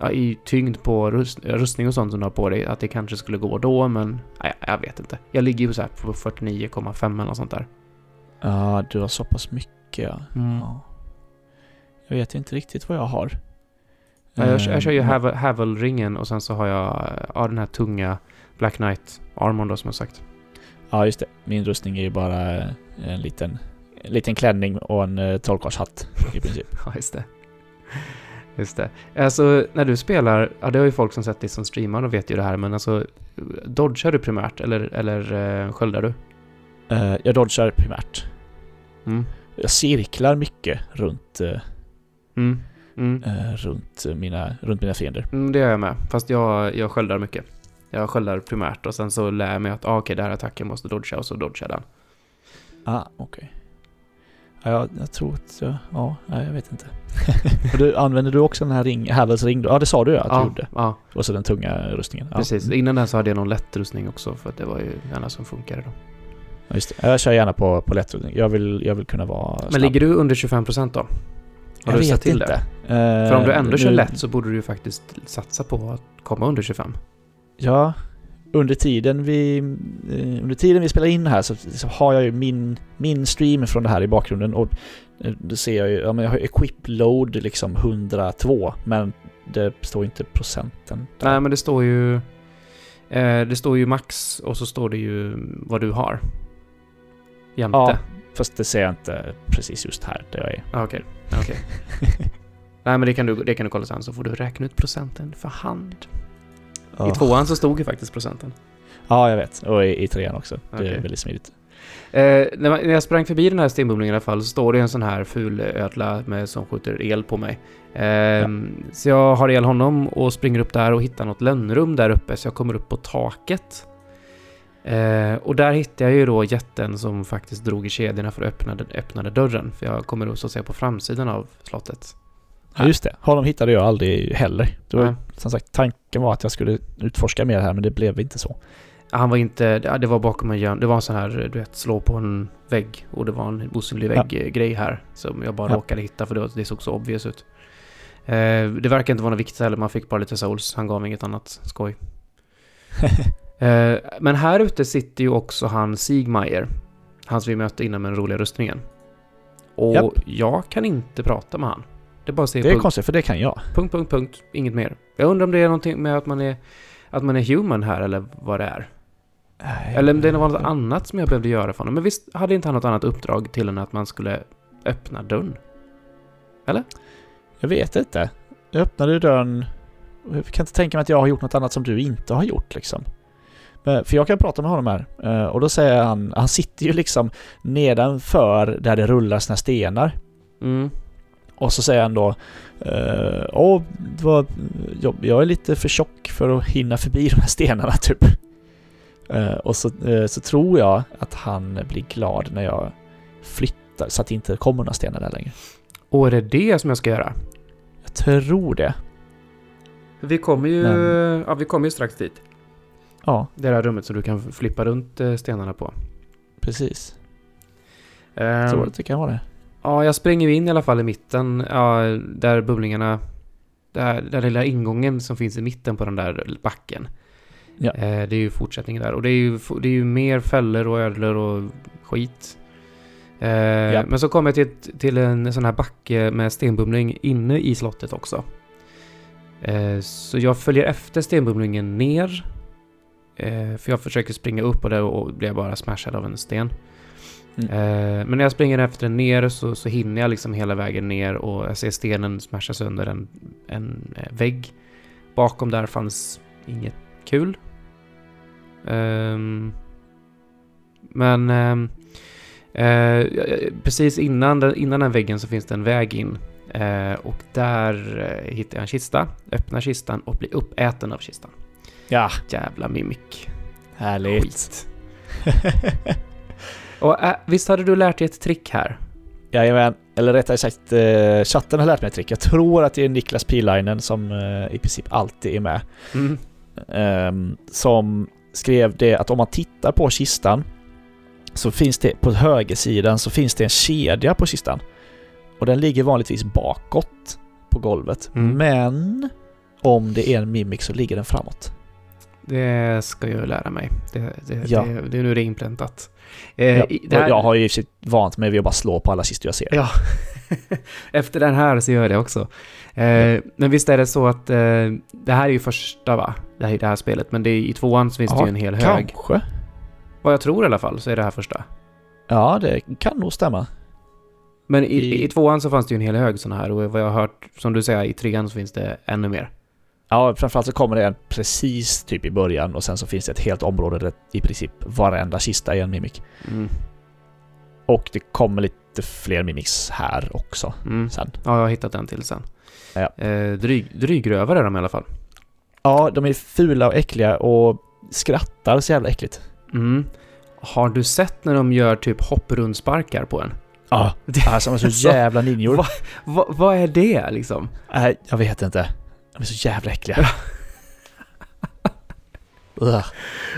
ja, i tyngd på rust, rustning och sånt som du har på dig, att det kanske skulle gå då, men nej, jag vet inte. Jag ligger ju så här på 49,5 eller något sånt där. Ja, du har så pass mycket ja. Mm. ja. Jag vet inte riktigt vad jag har. Ja, jag, jag kör ju Eh, Havel- Havel-ringen och sen så har jag ja, den här tunga Black Knight armorn då som jag sagt. Ja, just det. Min rustning är ju bara eh, en liten, en liten klänning och en uh, trollkarlshatt i princip. *laughs* Ja, just det. Just det. Alltså, när du spelar, ja det har ju folk som sett dig som streamar och vet ju det här, men alltså Dodgar du primärt eller, eller uh, sköldar du? Eh, jag dodgar primärt. Mm. Jag cirklar mycket runt, eh, Mm. Mm. eh, runt, mina, runt mina fiender. Mm, det gör jag med, fast jag, jag sköldar mycket. Jag sköldar primärt och sen så lär jag mig att ah, okej, den här attacken måste dodga och så dodgar den. Ah, okej. Ja, jag, tror att jag... Ja, jag vet inte. *laughs* Du, använder du också den här ring, Havels ring? då? Ja, det sa du ja, att du ja, gjorde. ja, Och så den tunga rustningen. Ja. precis. Innan den så hade jag någon lätt rustning också för att det var ju den som funkade då. Ja, just det. Jag kör gärna på, på lättrustning. Jag vill, jag vill kunna vara snabb. Men ligger du under 25% då? Har jag du sett till inte. det? Eh, För om du ändå kör nu- lätt så borde du ju faktiskt satsa på att komma under 25. Ja, under tiden vi, eh, under tiden vi spelar in här så, så har jag ju min, min stream från det här i bakgrunden och eh, då ser jag ju, ja men jag har equip load liksom 102 men det står inte procenten. där. Nej, men det står ju... Eh, det står ju max och så står det ju vad du har. Jämte. Ja, fast det ser jag inte precis just här där jag är. Ah, Okej. okej. *laughs* Nej, men det kan, du, det kan du kolla sen så får du räkna ut procenten för hand. I Ja. tvåan så stod ju faktiskt procenten. Ja, jag vet. Och i, i trean också. Det Okej. är väldigt smidigt. Eh, när, man, när jag sprang förbi den här stenbumlingen i alla fall så står det en sån här ful ödla med, som skjuter el på mig. Eh, Så jag har el honom och springer upp där och hittar något lönnrum där uppe så jag kommer upp på taket. Eh, och där hittar jag ju då jätten som faktiskt drog i kedjorna för att öppna den, öppnade dörren. För jag kommer så att säga på framsidan av slottet. Ja, just det. Honom hittade jag aldrig heller. Det var, Nej. som sagt, tanken var att jag skulle utforska mer här men det blev inte så. Han var inte, ja, det var bakom en hjörn, det var en sån här, du vet, slå på en vägg och det var en osynlig Ja. vägg-grej här som jag bara Ja. råkade hitta för det, det såg så obvious ut. Eh, det verkar inte vara något viktigt heller, man fick bara lite souls, han gav inget annat skoj. *laughs* Eh, men här ute sitter ju också han Sigmeier, han som vi mötte innan med den roliga rustningen. Och Japp. jag kan inte prata med han. Det är bara att säga Det är punkt, konstigt för det kan jag. punkt, punkt, punkt, inget mer. Jag undrar om det är någonting med att man är, att man är human här eller vad det är. Eller om det var något annat som jag behövde göra för honom. Men visst hade inte han något annat uppdrag till än att man skulle öppna dörren? Jag vet inte. Jag öppnade dörren... Jag kan inte tänka mig att jag har gjort något annat som du inte har gjort liksom. Men, för jag kan prata med honom här eh, och då säger han, han sitter ju liksom nedanför där det rullar sina stenar. Mm. Och så säger han då eh, Åh, jag, är lite för tjock för att hinna förbi de här stenarna *laughs* typ. Eh, och så, eh, så tror jag att han blir glad när jag flyttar så att det inte kommer några stenar där längre. Och är det det som jag ska göra? Jag tror det. Vi kommer ju, Men- ja, vi kommer ju strax dit. Ja, Det här rummet som du kan flippa runt eh, stenarna på. precis. Jag tror att det kan vara det. Ja, jag springer ju in i alla fall i mitten, ja, där bubblingarna... Där, där lilla ingången som finns i mitten på den där backen. Ja. Eh, det är ju fortsättningen där. Och det är ju, det är ju mer fällor och ödlor och skit. Eh, Ja. Men så kommer jag till, till en sån här backe med stenbumling inne i slottet också. Eh, så jag följer efter stenbumlingen ner. Eh, för jag försöker springa upp och och blir bara smashad av en sten. Mm. Eh, men när jag springer efter den ner så, så hinner jag liksom hela vägen ner och jag ser stenen smasha sönder en, en eh, vägg. Bakom där fanns inget kul. Ehm, men ehm, eh, precis innan den, innan den väggen så finns det en väg in. Eh, och där eh, hittar jag en kista, öppnar kistan och blir uppäten av kistan. Ja, Jävla mimik. härligt. Skit. *laughs* Och äh, visst hade du lärt dig ett trick här? Jajamän, eller rättare sagt eh, chatten har lärt mig ett trick. Jag tror att det är Niklas Pilainen som eh, i princip alltid är med. Mm. ehm, som skrev det att om man tittar på kistan så finns det på högersidan så finns det en kedja på kistan. Och den ligger vanligtvis bakåt på golvet. Mm. Men om det är en mimik så ligger den framåt. Det ska jag lära mig. Det, det, Ja. det, det är nu det är inpräntat. Eh, Ja, här, jag har ju vant mig vid att bara slå på alla kistor jag ser. Ja. *laughs* Efter den här så gör jag det också. Eh, men visst är det så att eh, det här är ju första va? Det här är det här spelet. Men det är, i tvåan så finns det Ja, ju en hel hög. Kanske. Vad jag tror i alla fall så är det här första. Ja, det kan nog stämma. Men i, I- i tvåan så fanns det ju en hel hög sådana här. Och vad jag har hört, som du säger, i trean så finns det ännu mer. Ja, framförallt så kommer det en precis typ i början och sen så finns det ett helt område där i princip varenda kista är en mimik. Mm. Och det kommer lite fler mimics här också Mm. sen. Ja, jag har hittat en till sen. Ja. Eh, dryg, drygrövare är de i alla fall. Ja, de är fula och äckliga och skrattar så jävla äckligt. Mm. Har du sett när de gör typ hopprundsparkar på en? Ja, Det- alltså de är så jävla ninjor. *laughs* Va? Va, vad är det liksom? Nej, jag vet inte. De är så jävla äckliga. *laughs*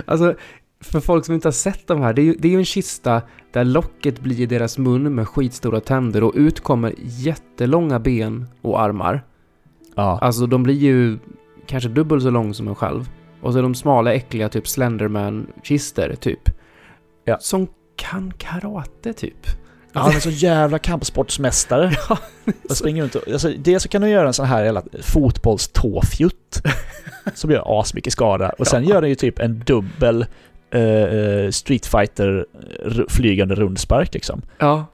Alltså, för folk som inte har sett de här, det är ju, det är ju en kista där locket blir deras mun med skitstora tänder och ut kommer jättelånga ben och armar. Ja, Alltså de blir ju kanske dubbelt så lång som en själv. Och så är de smala, äckliga, typ Slenderman-kister, typ. Ja. Som kan karate, typ. Ja, han är så jävla kampsportsmästare. *laughs* Ja. Jag springer runt och, alltså, dels så kan du göra en sån här jävla fotbollståfjutt *laughs* som gör asmycket skada. Och sen Ja. gör den ju typ en dubbel eh, eh, Street Fighter r- flygande rundspark liksom. Ja.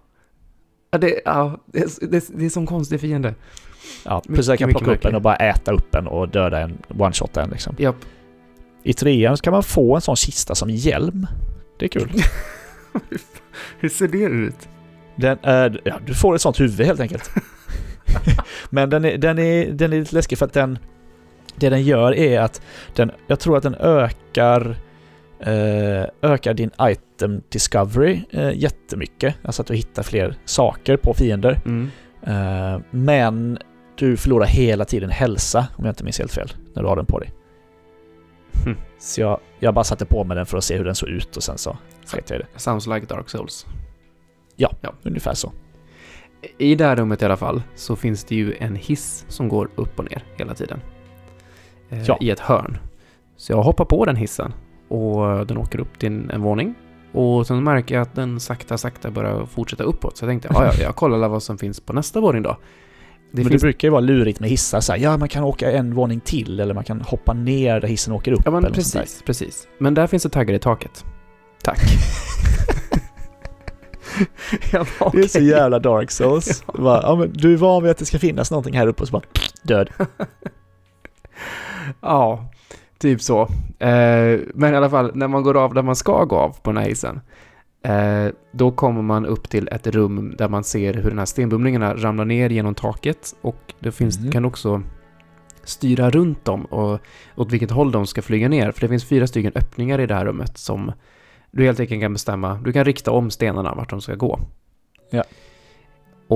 Ja, det, ja, det, är, det, det är som konstig fiende. Ja, plus jag kan mycket plocka upp en och bara äta upp en och döda en, one-shotta en liksom. Japp. I trean kan man få en sån kista som hjälm. Det är kul. *laughs* Hur ser det ut? Den är, ja, du får ett sånt huvud helt enkelt. *laughs* Men den är, den, är, den är lite läskig för att den... Det den gör är att den... Jag tror att den ökar... Eh, ökar din item discovery eh, jättemycket. Alltså att du hittar fler saker på fiender. Mm. Eh, men du förlorar hela tiden hälsa, om jag inte minns helt fel, när du har den på dig. Hm. Så jag, jag bara satte på mig den för att se hur den såg ut och sen så sket jag i det. Sounds like Dark Souls. Ungefär så. I det här rummet i alla fall så finns det ju en hiss som går upp och ner hela tiden. Eh, Ja. I ett hörn. Så jag hoppar på den hissen och den åker upp till en, en våning. Och sen märker jag att den sakta, sakta börjar fortsätta uppåt. Så jag tänkte, ja, ja, jag kollar vad som finns på nästa våning då. Det men finns... det brukar ju vara lurigt med hissar så här, ja man kan åka en våning till eller man kan hoppa ner där hissen åker upp. Ja, men precis, precis. Men där finns det taggar i taket. Tack. *laughs* *laughs* Det är så jävla dark souls. *laughs* Ja. Bara, ja, men du är van vid att det ska finnas någonting här uppe och så bara död. *laughs* Ja, typ så. Eh, men i alla fall, när man går av där man ska gå av på den här hissen, eh, då kommer man upp till ett rum där man ser hur den här stenbumlingarna ramlar ner genom taket och det finns, Mhm. kan också styra runt dem och åt vilket håll de ska flyga ner. För det finns fyra stycken öppningar i det här rummet som du helt enkelt kan bestämma. Du kan rikta om stenarna vart de ska gå. Ja.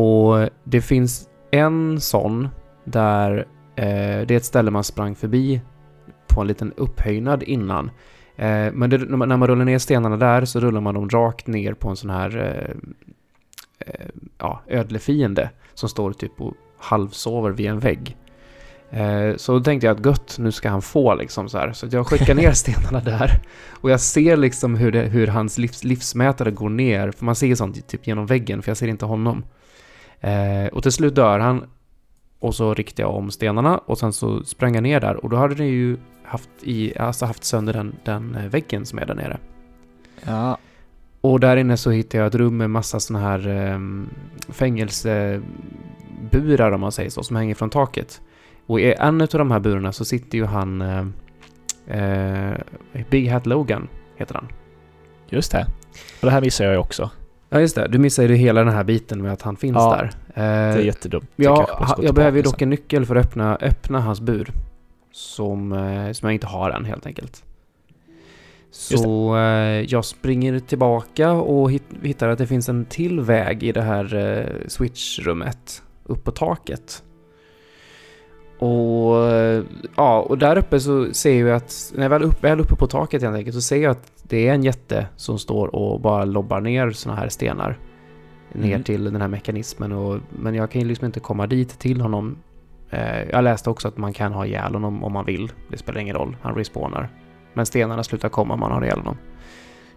Och det finns en sån där Eh, det är ett ställe man sprang förbi på en liten upphöjnad innan. Eh, men det, när man rullar ner stenarna där så rullar man dem rakt ner på en sån här eh, eh, ja, ödlefiende som står typ och halvsover vid en vägg. Eh, så då tänkte jag att gött, nu ska han få liksom så här. Så jag skickar ner *laughs* stenarna där. Och jag ser liksom hur, det, hur hans livs, livsmätare går ner. För man ser sånt typ genom väggen, för jag ser inte honom. Eh, och till slut dör han. Och så riktade jag om stenarna och sen så sprang jag ner där. Och då hade det ju haft, i, alltså haft sönder den, den eh, väggen som är där nere. Ja. Och där inne så hittade jag ett rum med massa såna här eh, fängelseburar om man säger så, som hänger från taket. Och i en av de här burarna så sitter ju han... Eh, eh, Big Hat Logan heter han. Just det. Och det här missar jag ju också. Ja just det, du missade ju hela den här biten med att han finns Ja, där. Det är Eh, jättedumt. ja, gå jag behöver ju dock en nyckel för att öppna, öppna hans bur. Som, eh, som jag inte har än helt enkelt. Så eh, jag springer tillbaka och hit, hittar att det finns en till väg i det här eh, switchrummet. Upp på taket. Och ja, och där uppe så ser jag att när jag väl är uppe, väl uppe på taket helt enkelt så ser jag att det är en jätte som står och bara lobbar ner såna här stenar. Ner Mm. till den här mekanismen och, men jag kan ju liksom inte komma dit till honom. Eh, jag läste också att man kan ha ihjäl honom om man vill. Det spelar ingen roll, han respawnar. Men stenarna slutar komma om man har ihjäl honom.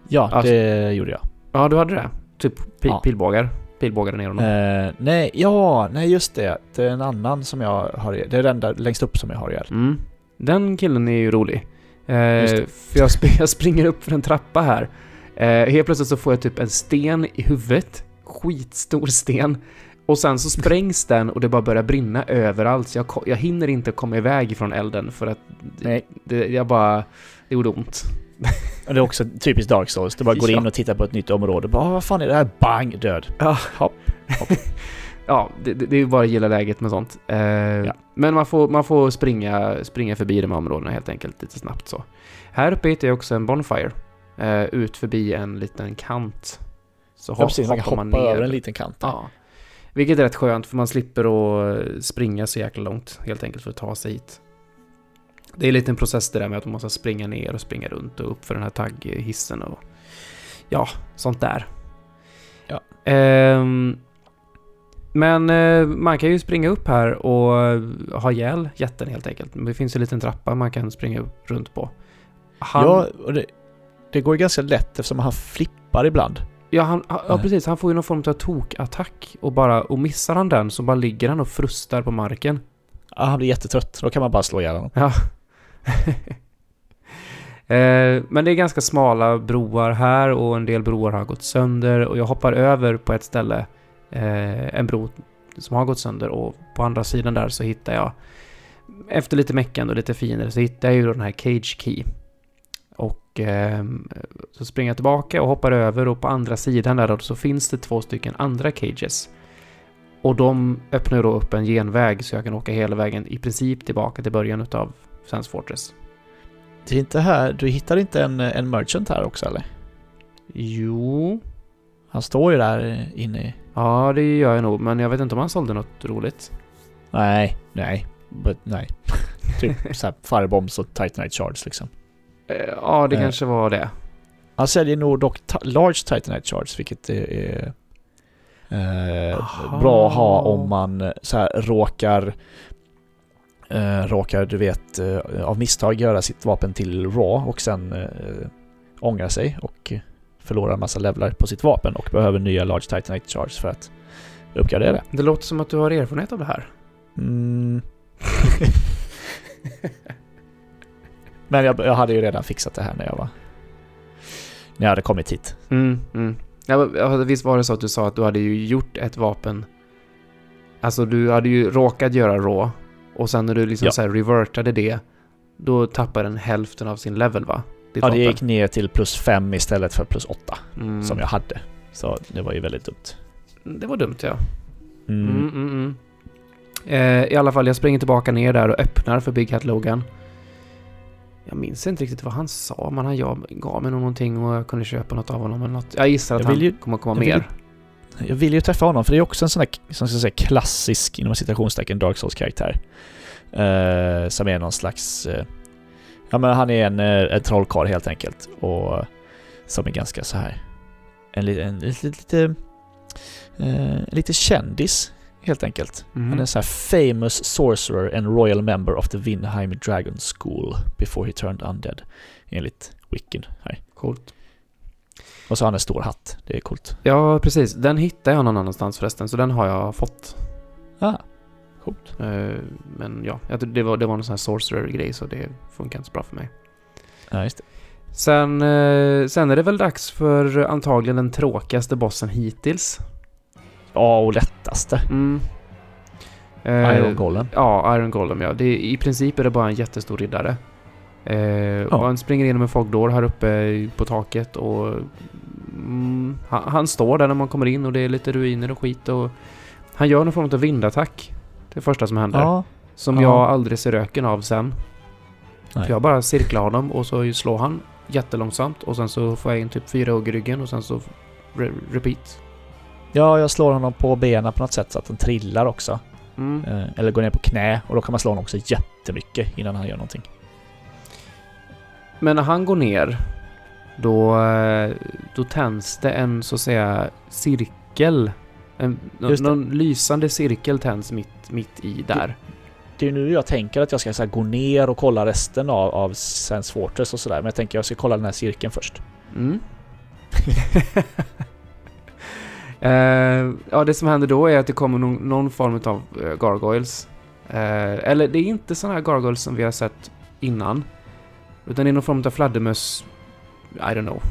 Ja, Alltså- det gjorde jag. Ja, du hade det? Typ pi- Ja. pilbågar? Pilbågade ner honom? Eh, nej, ja, nej just det. Det är en annan som jag har Det är den där längst upp som jag har ihjäl. Mm. Den killen är ju rolig. Eh, för jag, sp- *laughs* jag springer upp för en trappa här. Eh, helt plötsligt så får jag typ en sten i huvudet. Skitstor sten. Och sen så sprängs *laughs* den och det bara börjar brinna överallt. Så jag, jag hinner inte komma iväg från elden för att Nej. det, jag bara... Det gjorde ont. Och *laughs* det är också typiskt Dark Souls. Du bara går Ja. in och tittar på ett nytt område. Bara, "Ah, vad fan är det här? Bang! Död. Ja, Hopp. *laughs* ja det, det, är ju bara att gilla läget med sånt. Eh, Men man får, man får springa, springa förbi de här områdena helt enkelt lite snabbt så. Här uppe hittar jag också en Bonfire. Eh, ut förbi en liten kant. Så Ja, hopp, precis, man kan hoppar hoppa man ner. över en liten kant. där. Ja. Vilket är rätt skönt för man slipper att springa så jäkla långt helt enkelt för att ta sig hit. Det är en liten process det där med att man måste springa ner och springa runt och upp för den här tagghissen och ja, sånt där. Ja. Ehm, men eh, man kan ju springa upp här och ha ihjäl jätten helt enkelt. Det finns en liten trappa man kan springa upp runt på. Han, Ja, och det, det går ju ganska lätt eftersom han flippar ibland. Ja, han, ja, Nej. precis. Han får ju någon form av tokattack och bara, och missar han den så bara ligger han och frustar på marken. Ja, han blir jättetrött. Då kan man bara slå ihjäl honom. Ja. *laughs* eh, men det är ganska smala broar här och en del broar har gått sönder och jag hoppar över på ett ställe, eh, en bro som har gått sönder och på andra sidan där så hittar jag, efter lite meckande och lite finare så hittar jag ju den här Cage Key. Och eh, så springer jag tillbaka och hoppar över och på andra sidan där då så finns det två stycken andra cages. Och de öppnar då upp en genväg så jag kan åka hela vägen i princip tillbaka till början utav Sands Fortress. Det är inte här, du hittar inte en, en merchant här också eller? Jo... Han står ju där inne. Ja, det gör jag nog, men jag vet inte om han sålde något roligt. Nej, nej. But, nej. *laughs* typ såhär firebombs och titanite shards liksom. Eh, Ja, det Eh. kanske var det. Han säljer nog dock large titanite shards, vilket är eh, bra att ha om man så här råkar eh, råkar, du vet, eh, av misstag göra sitt vapen till raw och sen eh, ångra sig och förlorar en massa levlar på sitt vapen och behöver nya large titanite shards för att uppgradera det. Det låter som att du har erfarenhet av det här. Mm. *laughs* Men jag, jag hade ju redan fixat det här när jag var... När jag hade kommit hit. Mm, mm. Ja, visst var det så att du sa att du hade ju gjort ett vapen. Alltså du hade ju råkat göra rå. Och sen när du liksom Ja. så här revertade det. Då tappade den hälften av sin level va? Ditt Ja, det gick ner till plus 5 istället för plus 8 mm. som jag hade. Så det var ju väldigt dumt. Det var dumt ja. Mm. Mm, mm, mm. Eh, I alla fall, jag springer tillbaka ner där och öppnar för Big Hat Logan. Jag minns inte riktigt vad han sa, men han gav, mig nog någonting och jag kunde köpa något av honom eller något. Jag gissar att Jag han ju- kommer komma mer. Jag vill ju träffa honom för det är också en sån här, som ska säga klassisk, inom citationstecken, Dark Souls-karaktär. Eh, som är någon slags... Eh, ja men han är en, eh, en trollkarl helt enkelt. Och som är ganska så här En, en, lite... lite eh, lite kändis, helt enkelt. Mm. Han är en sån här famous sorcerer and royal member of the Vinheim Dragon School before he turned undead. Enligt Wicken här. Coolt. Och så har han en stor hatt. Det är coolt. Ja, precis. Den hittade jag någon annanstans förresten, så den har jag fått. Ah, coolt. Eh, men ja, det var, det var någon sån här sorcerer-grej, så det funkar inte så bra för mig. Ja, just det. Sen, eh, sen är det väl dags för antagligen den tråkigaste bossen hittills. Ja, och lättaste. Mm. Eh, Iron Golem. Ja, Iron Golem ja. Det I princip är det bara en jättestor riddare. Eh, och han springer in med Fogdor här uppe på taket och... Mm, han, han står där när man kommer in och det är lite ruiner och skit och... Han gör någon form av vindattack. Det första som händer. Ja. Som ja. jag aldrig ser röken av sen. Jag bara cirklar honom och så slår han jättelångsamt och sen så får jag in typ fyra hugg i ryggen och sen så re repeat. Ja, jag slår honom på benen på något sätt så att den trillar också. Mm. Eh, eller går ner på knä och då kan man slå honom också jättemycket innan han gör någonting. Men när han går ner, då, eh, då tänds det en så att säga cirkel. En, någon lysande cirkel tänds mitt, mitt i där. Det är nu jag tänker att jag ska här, gå ner och kolla resten av, av Sense Fortress och sådär. Men jag tänker jag ska kolla den här cirkeln först. Mm. *laughs* Eh, ja, det som händer då är att det kommer någon, någon form av eh, gargoyles. Eh, eller det är inte sådana här gargoyles som vi har sett innan. Utan det är någon form av fladdermöss. I don't know.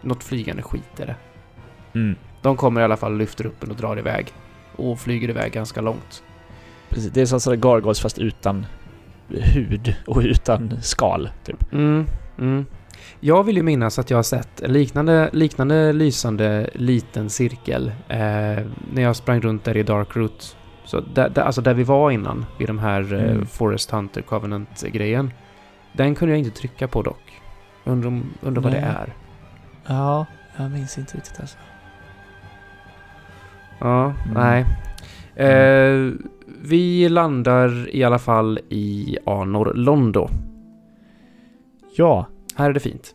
Något flygande skit är det. Mm. De kommer i alla fall, lyfter upp en och drar iväg. Och flyger iväg ganska långt. Precis, det är som sådär gargoyles fast utan hud och utan skal. Typ. Mm, mm. Jag vill ju minnas att jag har sett en liknande, liknande lysande liten cirkel eh, när jag sprang runt där i Dark Root. Så där, där, alltså där vi var innan, vid de här eh, Mm. Forest Hunter Covenant-grejen. Den kunde jag inte trycka på dock. Undrar, undrar vad det är. Ja, jag minns inte riktigt alltså. Ja, Mm. nej. Eh, vi landar i alla fall i Anor Londo. Ja, Här är det fint.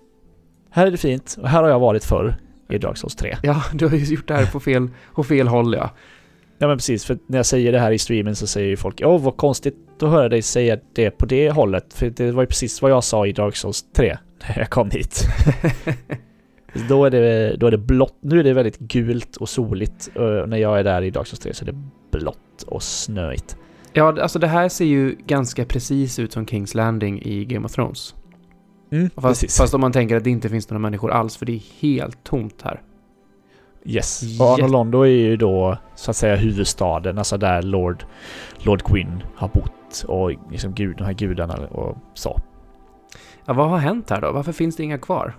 här är det fint och här har jag varit förr i Dark Souls 3. Ja, du har ju gjort det här på fel, på fel håll ja. Ja men precis, för när jag säger det här i streamen så säger ju folk Åh vad konstigt att höra dig säga det på det hållet. För det var ju precis vad jag sa i Dark Souls 3 *laughs* när jag kom hit. *laughs* då, är det, då är det blått. Nu är det väldigt gult och soligt. Och när jag är där i Dark Souls 3 så är det blått och snöigt. Ja, alltså det här ser ju ganska precis ut som Kings Landing i Game of Thrones. Mm, Fast, precis. fast om man tänker att det inte finns några människor alls, för det är helt tomt här. Yes. Och Anolondo är ju då så att säga huvudstaden, alltså där Lord, Lord Quinn har bott och liksom gud, de här gudarna och så. Ja, vad har hänt här då? Varför finns det inga kvar?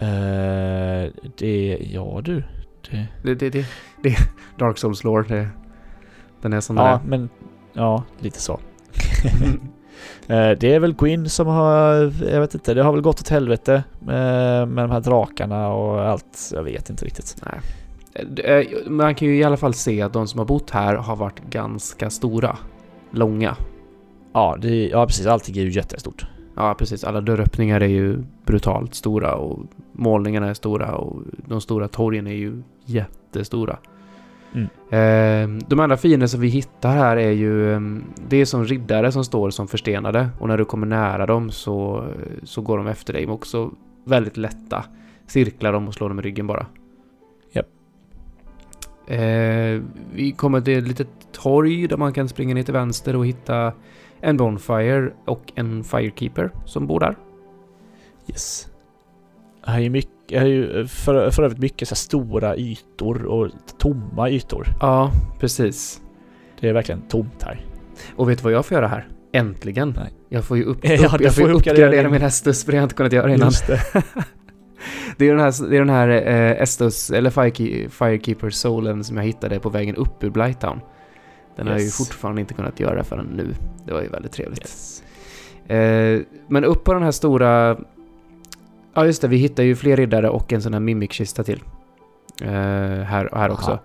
Eh, det, ja du. Det, Det, det, det, det Dark Souls lore, det, den är som ja, den men ja, lite så. *laughs* Eh, det är väl Gwyn som har, jag vet inte, det har väl gått åt helvete eh, med de här drakarna och allt. Jag vet inte riktigt. Nej. Eh, Man kan ju i alla fall se att de som har bott här har varit ganska stora. Långa. Ja, det, ja precis. Allting är ju jättestort. Ja, precis. Alla dörröppningar är ju brutalt stora och målningarna är stora och de stora torgen är ju jättestora. Mm. Eh, de andra fiender som vi hittar här är ju... eh, Det är som riddare som står som förstenade och när du kommer nära dem så, så går de efter dig. Men också väldigt lätta. Cirklar dem och slår dem i ryggen bara. Japp. Eh, vi kommer till ett litet torg där man kan springa ner till vänster och hitta en Bonfire och en Firekeeper som bor där. Yes. Är ju mycket, är ju för, för övrigt mycket så stora ytor och tomma ytor. Ja, precis. Det är verkligen tomt här. Och vet du vad jag får göra här? Äntligen! Nej. Jag får ju upp, *laughs* Ja, upp, du jag får får ju uppgradera min Estus för det har jag inte kunnat göra innan. Just det. *laughs* Det är den här, det är den här eh, Estus, eller Fireke- Firekeeper Soulen som jag hittade på vägen upp ur Blighttown. Den har jag ju Yes. fortfarande inte kunnat göra förrän nu. Det var ju väldigt trevligt. Yes. Eh, men upp på den här stora... Ja just det, vi hittar ju fler riddare och en sån här mimic-kista till. här, här också.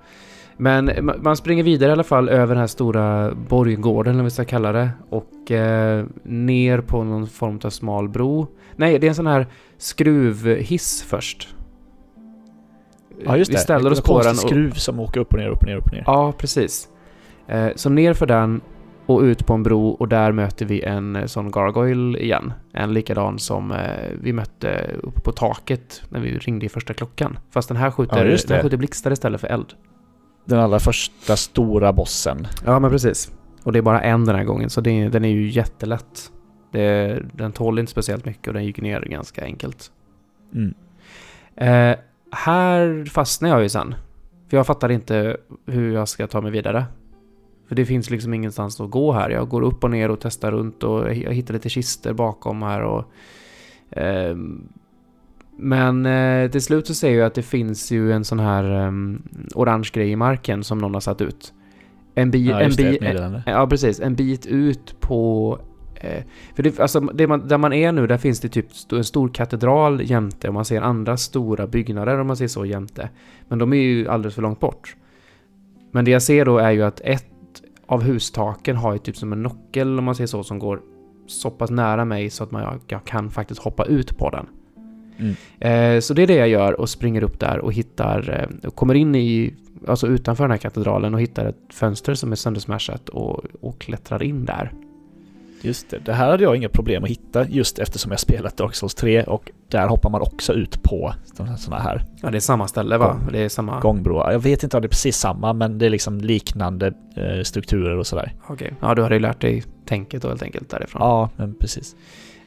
Men ma- man springer vidare i alla fall över den här stora borggården, eller vad vi ska kalla det. Och eh, ner på någon form av smal bro. Nej, det är en sån här skruvhiss först. Ja just det. Vi ställer Det oss på den och, skruv som åker upp och ner, upp och ner, upp och ner. Ja, precis. Eh, så ner för den och ut på en bro och där möter vi en eh, sån gargoyle igen. En likadan som eh, vi mötte uppe på taket när vi ringde i första klockan. Fast den här skjuter, Ja, den skjuter blixtar istället för eld. Den allra första stora bossen. Ja, men precis. Och det är bara en den här gången, så det, den är ju jättelätt. Det, den tål inte speciellt mycket och den gick ner ganska enkelt. Mm. Eh, här fastnar jag ju sen. För jag fattar inte hur jag ska ta mig vidare. För det finns liksom ingenstans att gå här. Jag går upp och ner och testar runt och jag hittar lite kister bakom här och... ehm, men eh, till slut så ser jag att det finns ju en sån här ehm, orange grej i marken som någon har satt ut. En bit... Ja, en bi- ett meddelande. Ja, precis. En bit ut på... Eh, för det, alltså, det man, där man är nu, där finns det typ en stor katedral jämte och man ser andra stora byggnader om man ser så jämte. Men de är ju alldeles för långt bort. Men det jag ser då är ju att ett av hustaken har ju typ som en nockel om man ser så som går så pass nära mig så att man, jag, kan faktiskt hoppa ut på den. Mm. Eh, så det är det jag gör och springer upp där och hittar, eh, kommer in i, alltså utanför den här katedralen och hittar ett fönster som är söndersmashat och, och klättrar in där. Just det. Det här hade jag inga problem att hitta just eftersom jag spelat Dark Souls 3 och där hoppar man också ut på sådana här Ja, det är samma ställe va? Gång. Det är samma... gångbroar. Jag vet inte om det är precis samma men det är liksom liknande eh, strukturer och sådär. Okej. Ja, du hade ju lärt dig tänket då helt enkelt därifrån. Ja, men precis.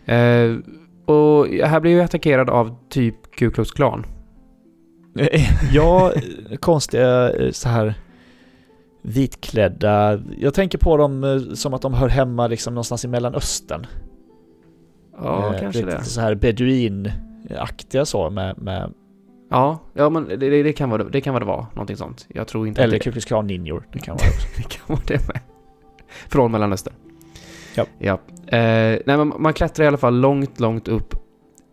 Eh, och här blir jag attackerad av typ Ku Klux Klan. *laughs* ja, konstiga eh, så här vitklädda. Jag tänker på dem eh, som att de hör hemma liksom någonstans i Mellanöstern. Ja, Eh, kanske lite det. så här beduinaktiga så med, med Ja, ja men det, det, det, kan vara, det kan vara det vara. Någonting sånt. Jag tror inte eller det, Ku Klux Klan ninjor. Det kan vara också. *laughs* det kan vara det med. Från Mellanöstern. Ja. ja. Eh, nej, men man klättrar i alla fall långt, långt upp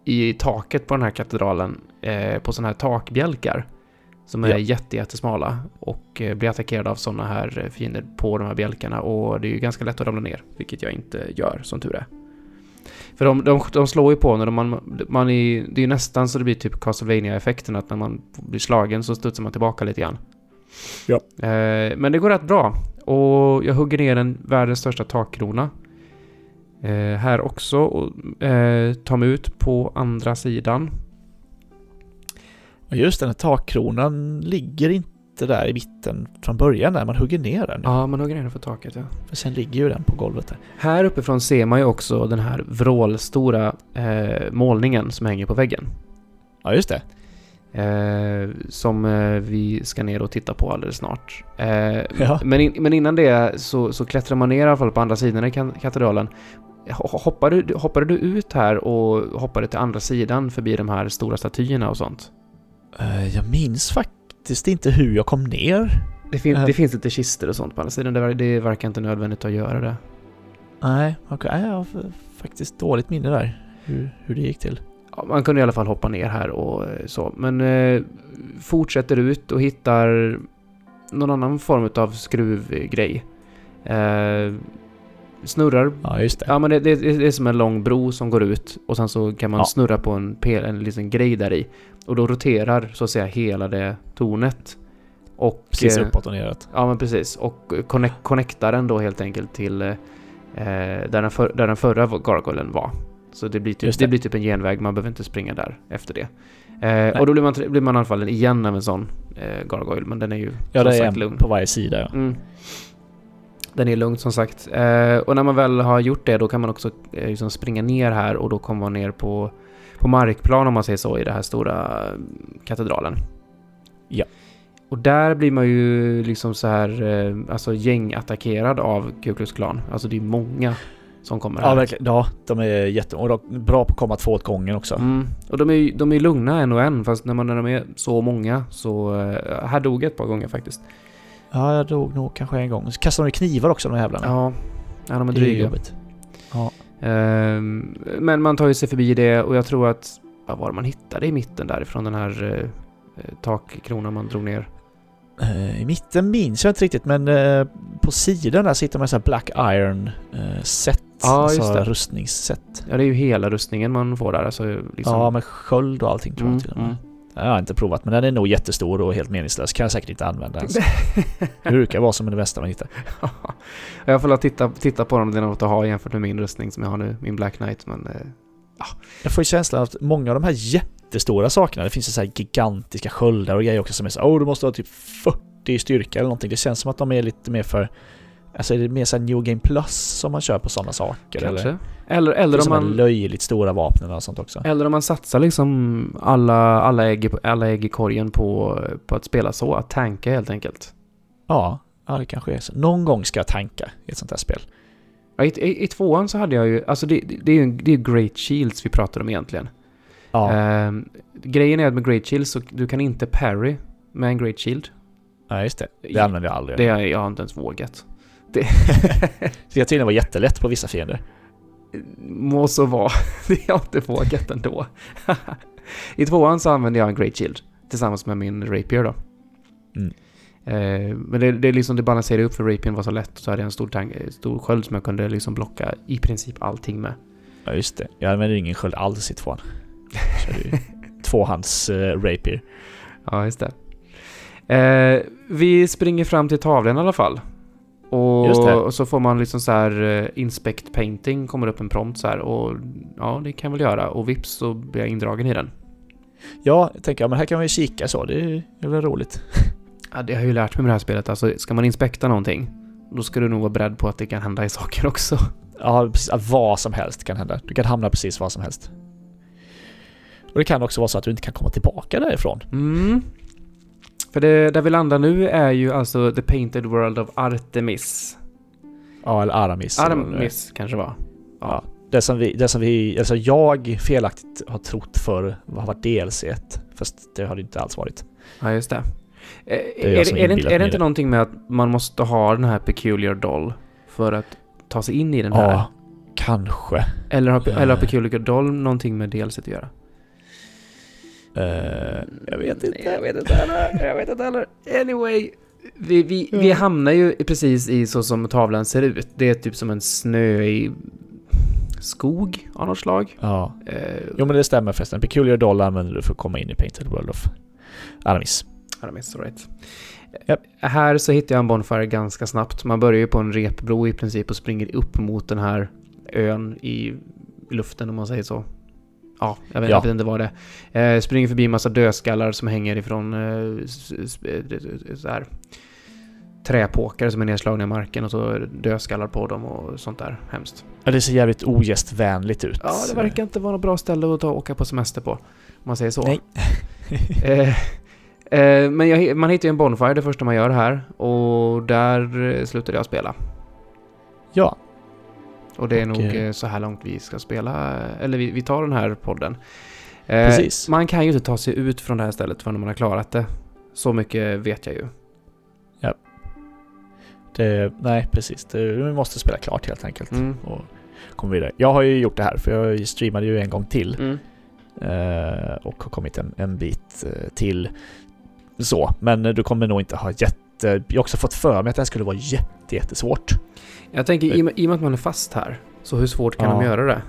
i taket på den här katedralen eh, på sådana här takbjälkar. Som är Ja. jätte, jättesmala och eh, blir attackerad av sådana här eh, fiender på de här bjälkarna och det är ju ganska lätt att ramla ner, vilket jag inte gör som tur är. För de, de, de slår ju på när de, man, man är, det är ju nästan så det blir typ Castlevania-effekten att när man blir slagen så studsar man tillbaka lite grann. Ja. Eh, men det går rätt bra och jag hugger ner en världens största takkrona. Eh, här också och eh, tar mig ut på andra sidan. Och just den här takkronan ligger inte där i mitten från början när man hugger ner den. Ja, man hugger ner den för taket ja. För sen ligger ju den på golvet där. Här uppifrån ser man ju också den här vrålstora eh, målningen som hänger på väggen. Ja, just det. Eh, som eh, vi ska ner och titta på alldeles snart. Eh, Ja. men, in, men innan det så, så klättrar man ner i alla fall på andra sidan i katedralen. Ho- Hoppade, du- hoppade du ut här och hoppade till andra sidan förbi de här stora statyerna och sånt? Eh, Jag minns faktiskt inte hur jag kom ner. Det, fin- Eh. det finns lite kister och sånt på andra sidan. Det, det verkar inte nödvändigt att göra det. Nej. Nej, Jag har faktiskt dåligt minne där. Hur, hur det gick till. Ja, man kunde i alla fall hoppa ner här och eh, så. Men eh, fortsätter ut och hittar någon annan form av skruvgrej. Eh, snurrar. Ja, just det. Ja, men det, det, det är som en lång bro som går ut och sen så kan man Ja. snurra på en, pel, en liten grej där i. Och då roterar så att säga hela det tornet. Och, Precis eh, uppåt och neråt. Ja, men precis. Och connect, connectar den då helt enkelt till eh, där, den för, där den förra gargoylen var. Så det blir, typ, det. det. blir typ en genväg, man behöver inte springa där efter det. Eh, och då blir man, blir man anfallen igen av en sån eh, gargoyle, men den är ju Ja, det är en lugn. på varje sida. Ja. Mm. Den är lugnt som sagt. Eh, och när man väl har gjort det då kan man också eh, liksom springa ner här och då kommer man ner på, på markplan om man säger så i den här stora eh, katedralen. Ja. Och där blir man ju liksom så här, eh, alltså gängattackerad av Ku Klux Klan. Alltså det är många som kommer här. Ja, verkligen. Ja, de är jätte... Och bra på att komma två åt gången också. Mm. Och de är de är lugna en och en, fast när, man, när de är så många så... eh, här dog jag ett par gånger faktiskt. Ja, jag dog nog kanske en gång. Så kastar de knivar också, de här jävlarna. Ja, ja de är det är dryga. jobbigt. Ja. Ehm, men man tar ju sig förbi det och jag tror att... Vad var det man hittade i mitten därifrån den här eh, takkrona man drog ner? Eh, I mitten minns jag inte riktigt men eh, på sidan där sitter man så här Black Iron eh, set. Ja, just alltså det. rustningsset. Ja, det är ju hela rustningen man får där. Alltså, liksom. Ja, med sköld och allting tror jag Mm, till och med. mm. Det har jag inte provat men den är nog jättestor och helt meningslös. Kan jag säkert inte använda ens. *laughs* Det brukar vara som det bästa man hittar. jag får titta, titta på dem, det är något att ha jämfört med min rustning som jag har nu, min Black Knight. Men eh, Jag får ju känslan att många av de här jättestora sakerna, det finns ju så här gigantiska sköldar och grejer också som är så åh du måste ha typ 40 i styrka eller någonting. Det känns som att de är lite mer för Alltså är det mer såhär New Game Plus som man kör på sådana saker? kanske. Eller, Eller, eller, om man, löjligt stora vapnen och sånt också. eller om man satsar liksom alla, alla, ägg, alla ägg i korgen på, på att spela så, att tanka helt enkelt. Ja, ja det kanske är så. Någon gång ska jag tanka i ett sånt här spel. Ja, I, i, I tvåan så hade jag ju, alltså det, det, det är ju det är Great Shields vi pratar om egentligen. Ja, Ehm, grejen är att med Great Shields så du kan inte parry med en Great Shield. ja just det. Det använder jag aldrig. Det har jag inte ens vågat. Det ska tydligen vara jättelätt på vissa fiender. Må så vara. *laughs* Det har jag inte vågat ändå. *laughs* I tvåan så använde jag en Great Shield tillsammans med min Rapier då. Mm. Eh, men det, det, liksom, det balanserade upp för Rapiern var så lätt. Så hade jag en stor, tank, stor sköld som jag kunde liksom blocka i princip allting med. Ja just det. Jag använder ingen sköld alls i tvåan. *laughs* Tvåhands uh, rapier. Ja, just det. Eh, vi springer fram till tavlan i alla fall. Och, så får man liksom så här eh, inspect painting, kommer upp en prompt så här och ja, det kan jag väl göra. Och vips så blir jag indragen i den. Ja, jag tänker, ja, men här kan man ju kika så. Det är, väl roligt. *laughs* Ja, det har jag ju lärt mig med det här spelet. Alltså, ska man inspekta någonting, då ska du nog vara beredd på att det kan hända i saker också. *laughs* Ja, precis. Vad som helst kan hända. Du kan hamna precis vad som helst. Och det kan också vara så att du inte kan komma tillbaka därifrån. Mm. För det där vi landar nu är ju alltså The Painted World of Artemis. Ja, eller Aramis. Artemis kanske var. Ja. Det som vi, det som vi, alltså jag felaktigt har trott för har varit DLC 1. Fast det har det inte alls varit. Ja, just det. Eh, är är, är, det, inte- är det inte någonting med att man måste ha den här Peculiar Doll för att ta sig in i den här? Ja, kanske. Eller har, eller har Eh. Peculiar Doll någonting med DLC att göra? Eh, jag vet inte. Jag vet inte heller. Jag vet inte heller. Anyway. Vi, vi, vi hamnar ju precis i så som tavlan ser ut. Det är typ som en snöig skog av något slag. Ja. Eh, Jo men det stämmer förresten. Peculiar Doll använder du för att komma in i Painted World of Aramis. Aramis, all right. Japp. Här så hittar jag en Bonfire ganska snabbt. Man börjar ju på en repbro i princip och springer upp mot den här ön i luften om man säger så. Ja, jag vet, Ja. inte vad det är. Eh, springer förbi en massa dödskallar som hänger ifrån eh, eh, så här, träpåkar som är nedslagna i marken och så dödskallar på dem och sånt där. Hemskt. Ja, det ser jävligt ogästvänligt ut. Ja, det verkar inte vara något bra ställe att ta och åka på semester på. Om man säger så. Nej. *laughs* Eh, eh, men jag, man hittar ju en Bonfire det första man gör här. Och där slutade jag spela. Ja, Och det är Och, nog eh, eh, så här långt vi ska spela. Eller vi, vi tar den här podden. Eh, Precis. Man kan ju inte ta sig ut från det här stället förrän man har klarat det. Så mycket vet jag ju. det, nej precis. Det, vi måste spela klart helt enkelt. Mm. Och komma vidare. Jag har ju gjort det här för jag streamade ju en gång till. Mm. eh, och har kommit en, en bit eh, till. Så, men eh, du kommer nog inte ha jätte... Jag har också fått för mig att det här skulle vara jätte, jättesvårt. Jag tänker i, i och med att man är fast här. Så hur svårt kan Ja. de göra det?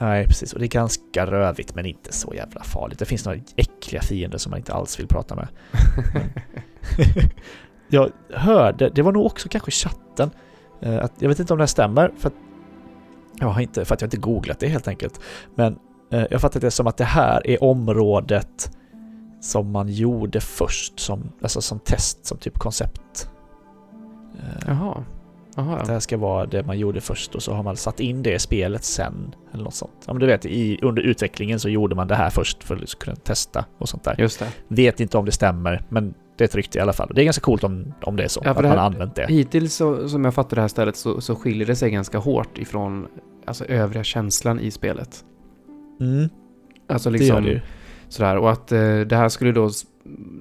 Nej, precis. Och det är ganska rövigt men inte så jävla farligt. Det finns några äckliga fiender som man inte alls vill prata med. *laughs* jag hörde, det var nog också kanske chatten, eh, att, jag vet inte om det här stämmer, för att jag har inte, för att jag inte googlat det helt enkelt. Men eh, jag fattar det som att det här är området som man gjorde först, som, alltså som test, som typ koncept. Eh, Jaha. Jaha, att det ja. här ska vara det man gjorde först och så har man satt in det i spelet sen. Eller något sånt. Ja men du vet, i, under utvecklingen så gjorde man det här först för att kunna testa och sånt där. Just det. Vet inte om det stämmer, men det är ett rykte i alla fall. Det är ganska coolt om, om det är så, Ja, att det man här- har använt det. Hittills så, som jag fattar det här stället så, så skiljer det sig ganska hårt ifrån alltså, övriga känslan i spelet. Mm, Alltså det liksom gör det ju. Sådär. Och att eh, det här skulle då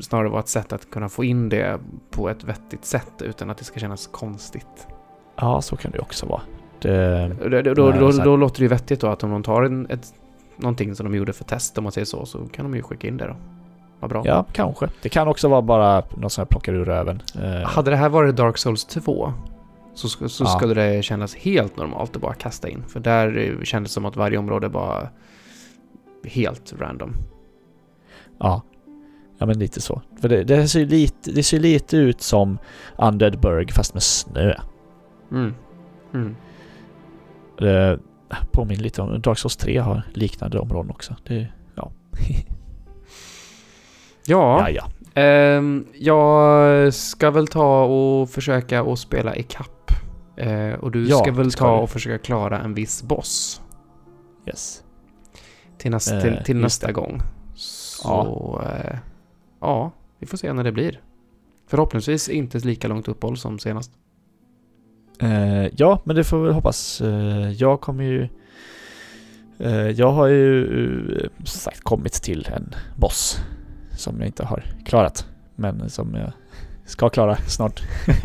snarare vara ett sätt att kunna få in det på ett vettigt sätt utan att det ska kännas konstigt. Ja, så kan det också vara. Det, Då, då, då, då, då låter det ju vettigt då att om de tar en, ett, någonting som de gjorde för test om man säger så, så kan de ju skicka in det då. Vad bra. Ja, kanske. Det kan också vara bara något som jag plockar ur röven. Eh, Hade det här varit Dark Souls 2 så, så Ja. skulle det kännas helt normalt att bara kasta in. För där eh, kändes det som att varje område var helt random. Ja. Ja men lite så. För det, det, ser lite, det ser lite ut som Undead Burg fast med snö. Mm. Mm. Det påminner lite om Dark Souls 3 har liknande områden också. Det, ja. *laughs* Ja, ja, ja. ehm, jag ska väl ta och försöka att spela i kapp. Eh, och du Ja, ska väl ska ta och försöka klara en viss boss Yes. till, näst, Eh, till, till just nästa gång. Så eh, ja, vi får se när det blir. Förhoppningsvis inte lika långt uppehåll som senast. Eh, ja, men det får vi hoppas. Eh, jag kommer ju... Eh, jag har ju som sagt kommit till en boss som jag inte har klarat. Men som jag ska klara snart. *laughs*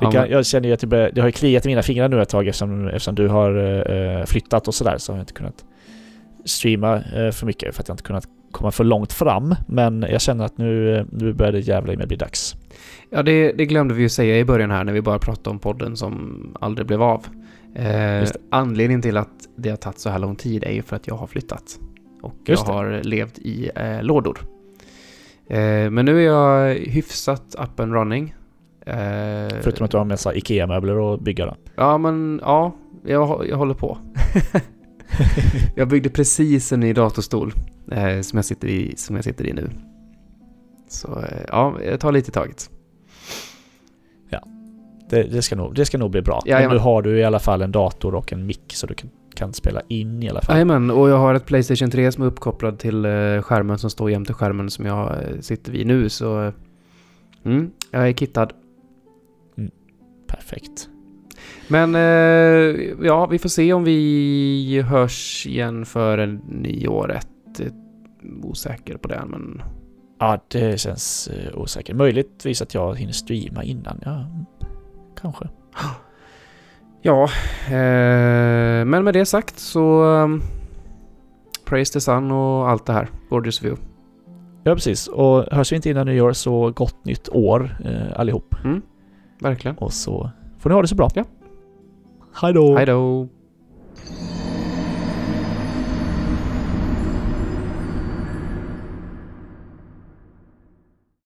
Ja, kan, jag känner ju att det, börjar, det har kliat i mina fingrar nu ett tag eftersom, eftersom du har flyttat och sådär så har jag inte kunnat streama eh, för mycket för att jag inte kunnat komma för långt fram. Men jag känner att nu, eh, nu börjar det jävla mig bli dags. Ja, det, det glömde vi ju säga i början här när vi bara pratade om podden som aldrig blev av. Eh, anledningen till att det har tagit så här lång tid är ju för att jag har flyttat. Och Just jag har levt i eh, lådor. Eh, men nu är jag hyfsat up and running. Eh, Förutom att du har massa IKEA-möbler att bygga då. Ja, men ja, jag, jag håller på. *laughs* *laughs* jag byggde precis en ny datorstol eh, som, jag sitter i, som jag sitter i nu. Så eh, ja, jag tar lite i taget. Det, det, ska nog, det ska nog bli bra. Men Jajamän. nu har du i alla fall en dator och en mick så du kan, kan spela in i alla fall. Jajamän, och jag har ett Playstation 3 som är uppkopplad till eh, skärmen som står jämte skärmen som jag eh, sitter vid nu, så... eh, Mm, jag är kittad. Perfekt. Men eh, ja, vi får se om vi hörs igen före nyåret. Eh, Osäker på det, men... Ja, det känns uh, osäkert. Möjligtvis att jag hinner streama innan. Ja, mm, kanske. *gasps* Ja, eh, men med det sagt så... Um, praise the sun och allt det här. Gorgeous view. Ja, precis. Och hörs vi inte innan nyår så gott nytt år eh, allihop. Verkligen. Och så får ni ha det så bra. Ja. Hej då! Hej då!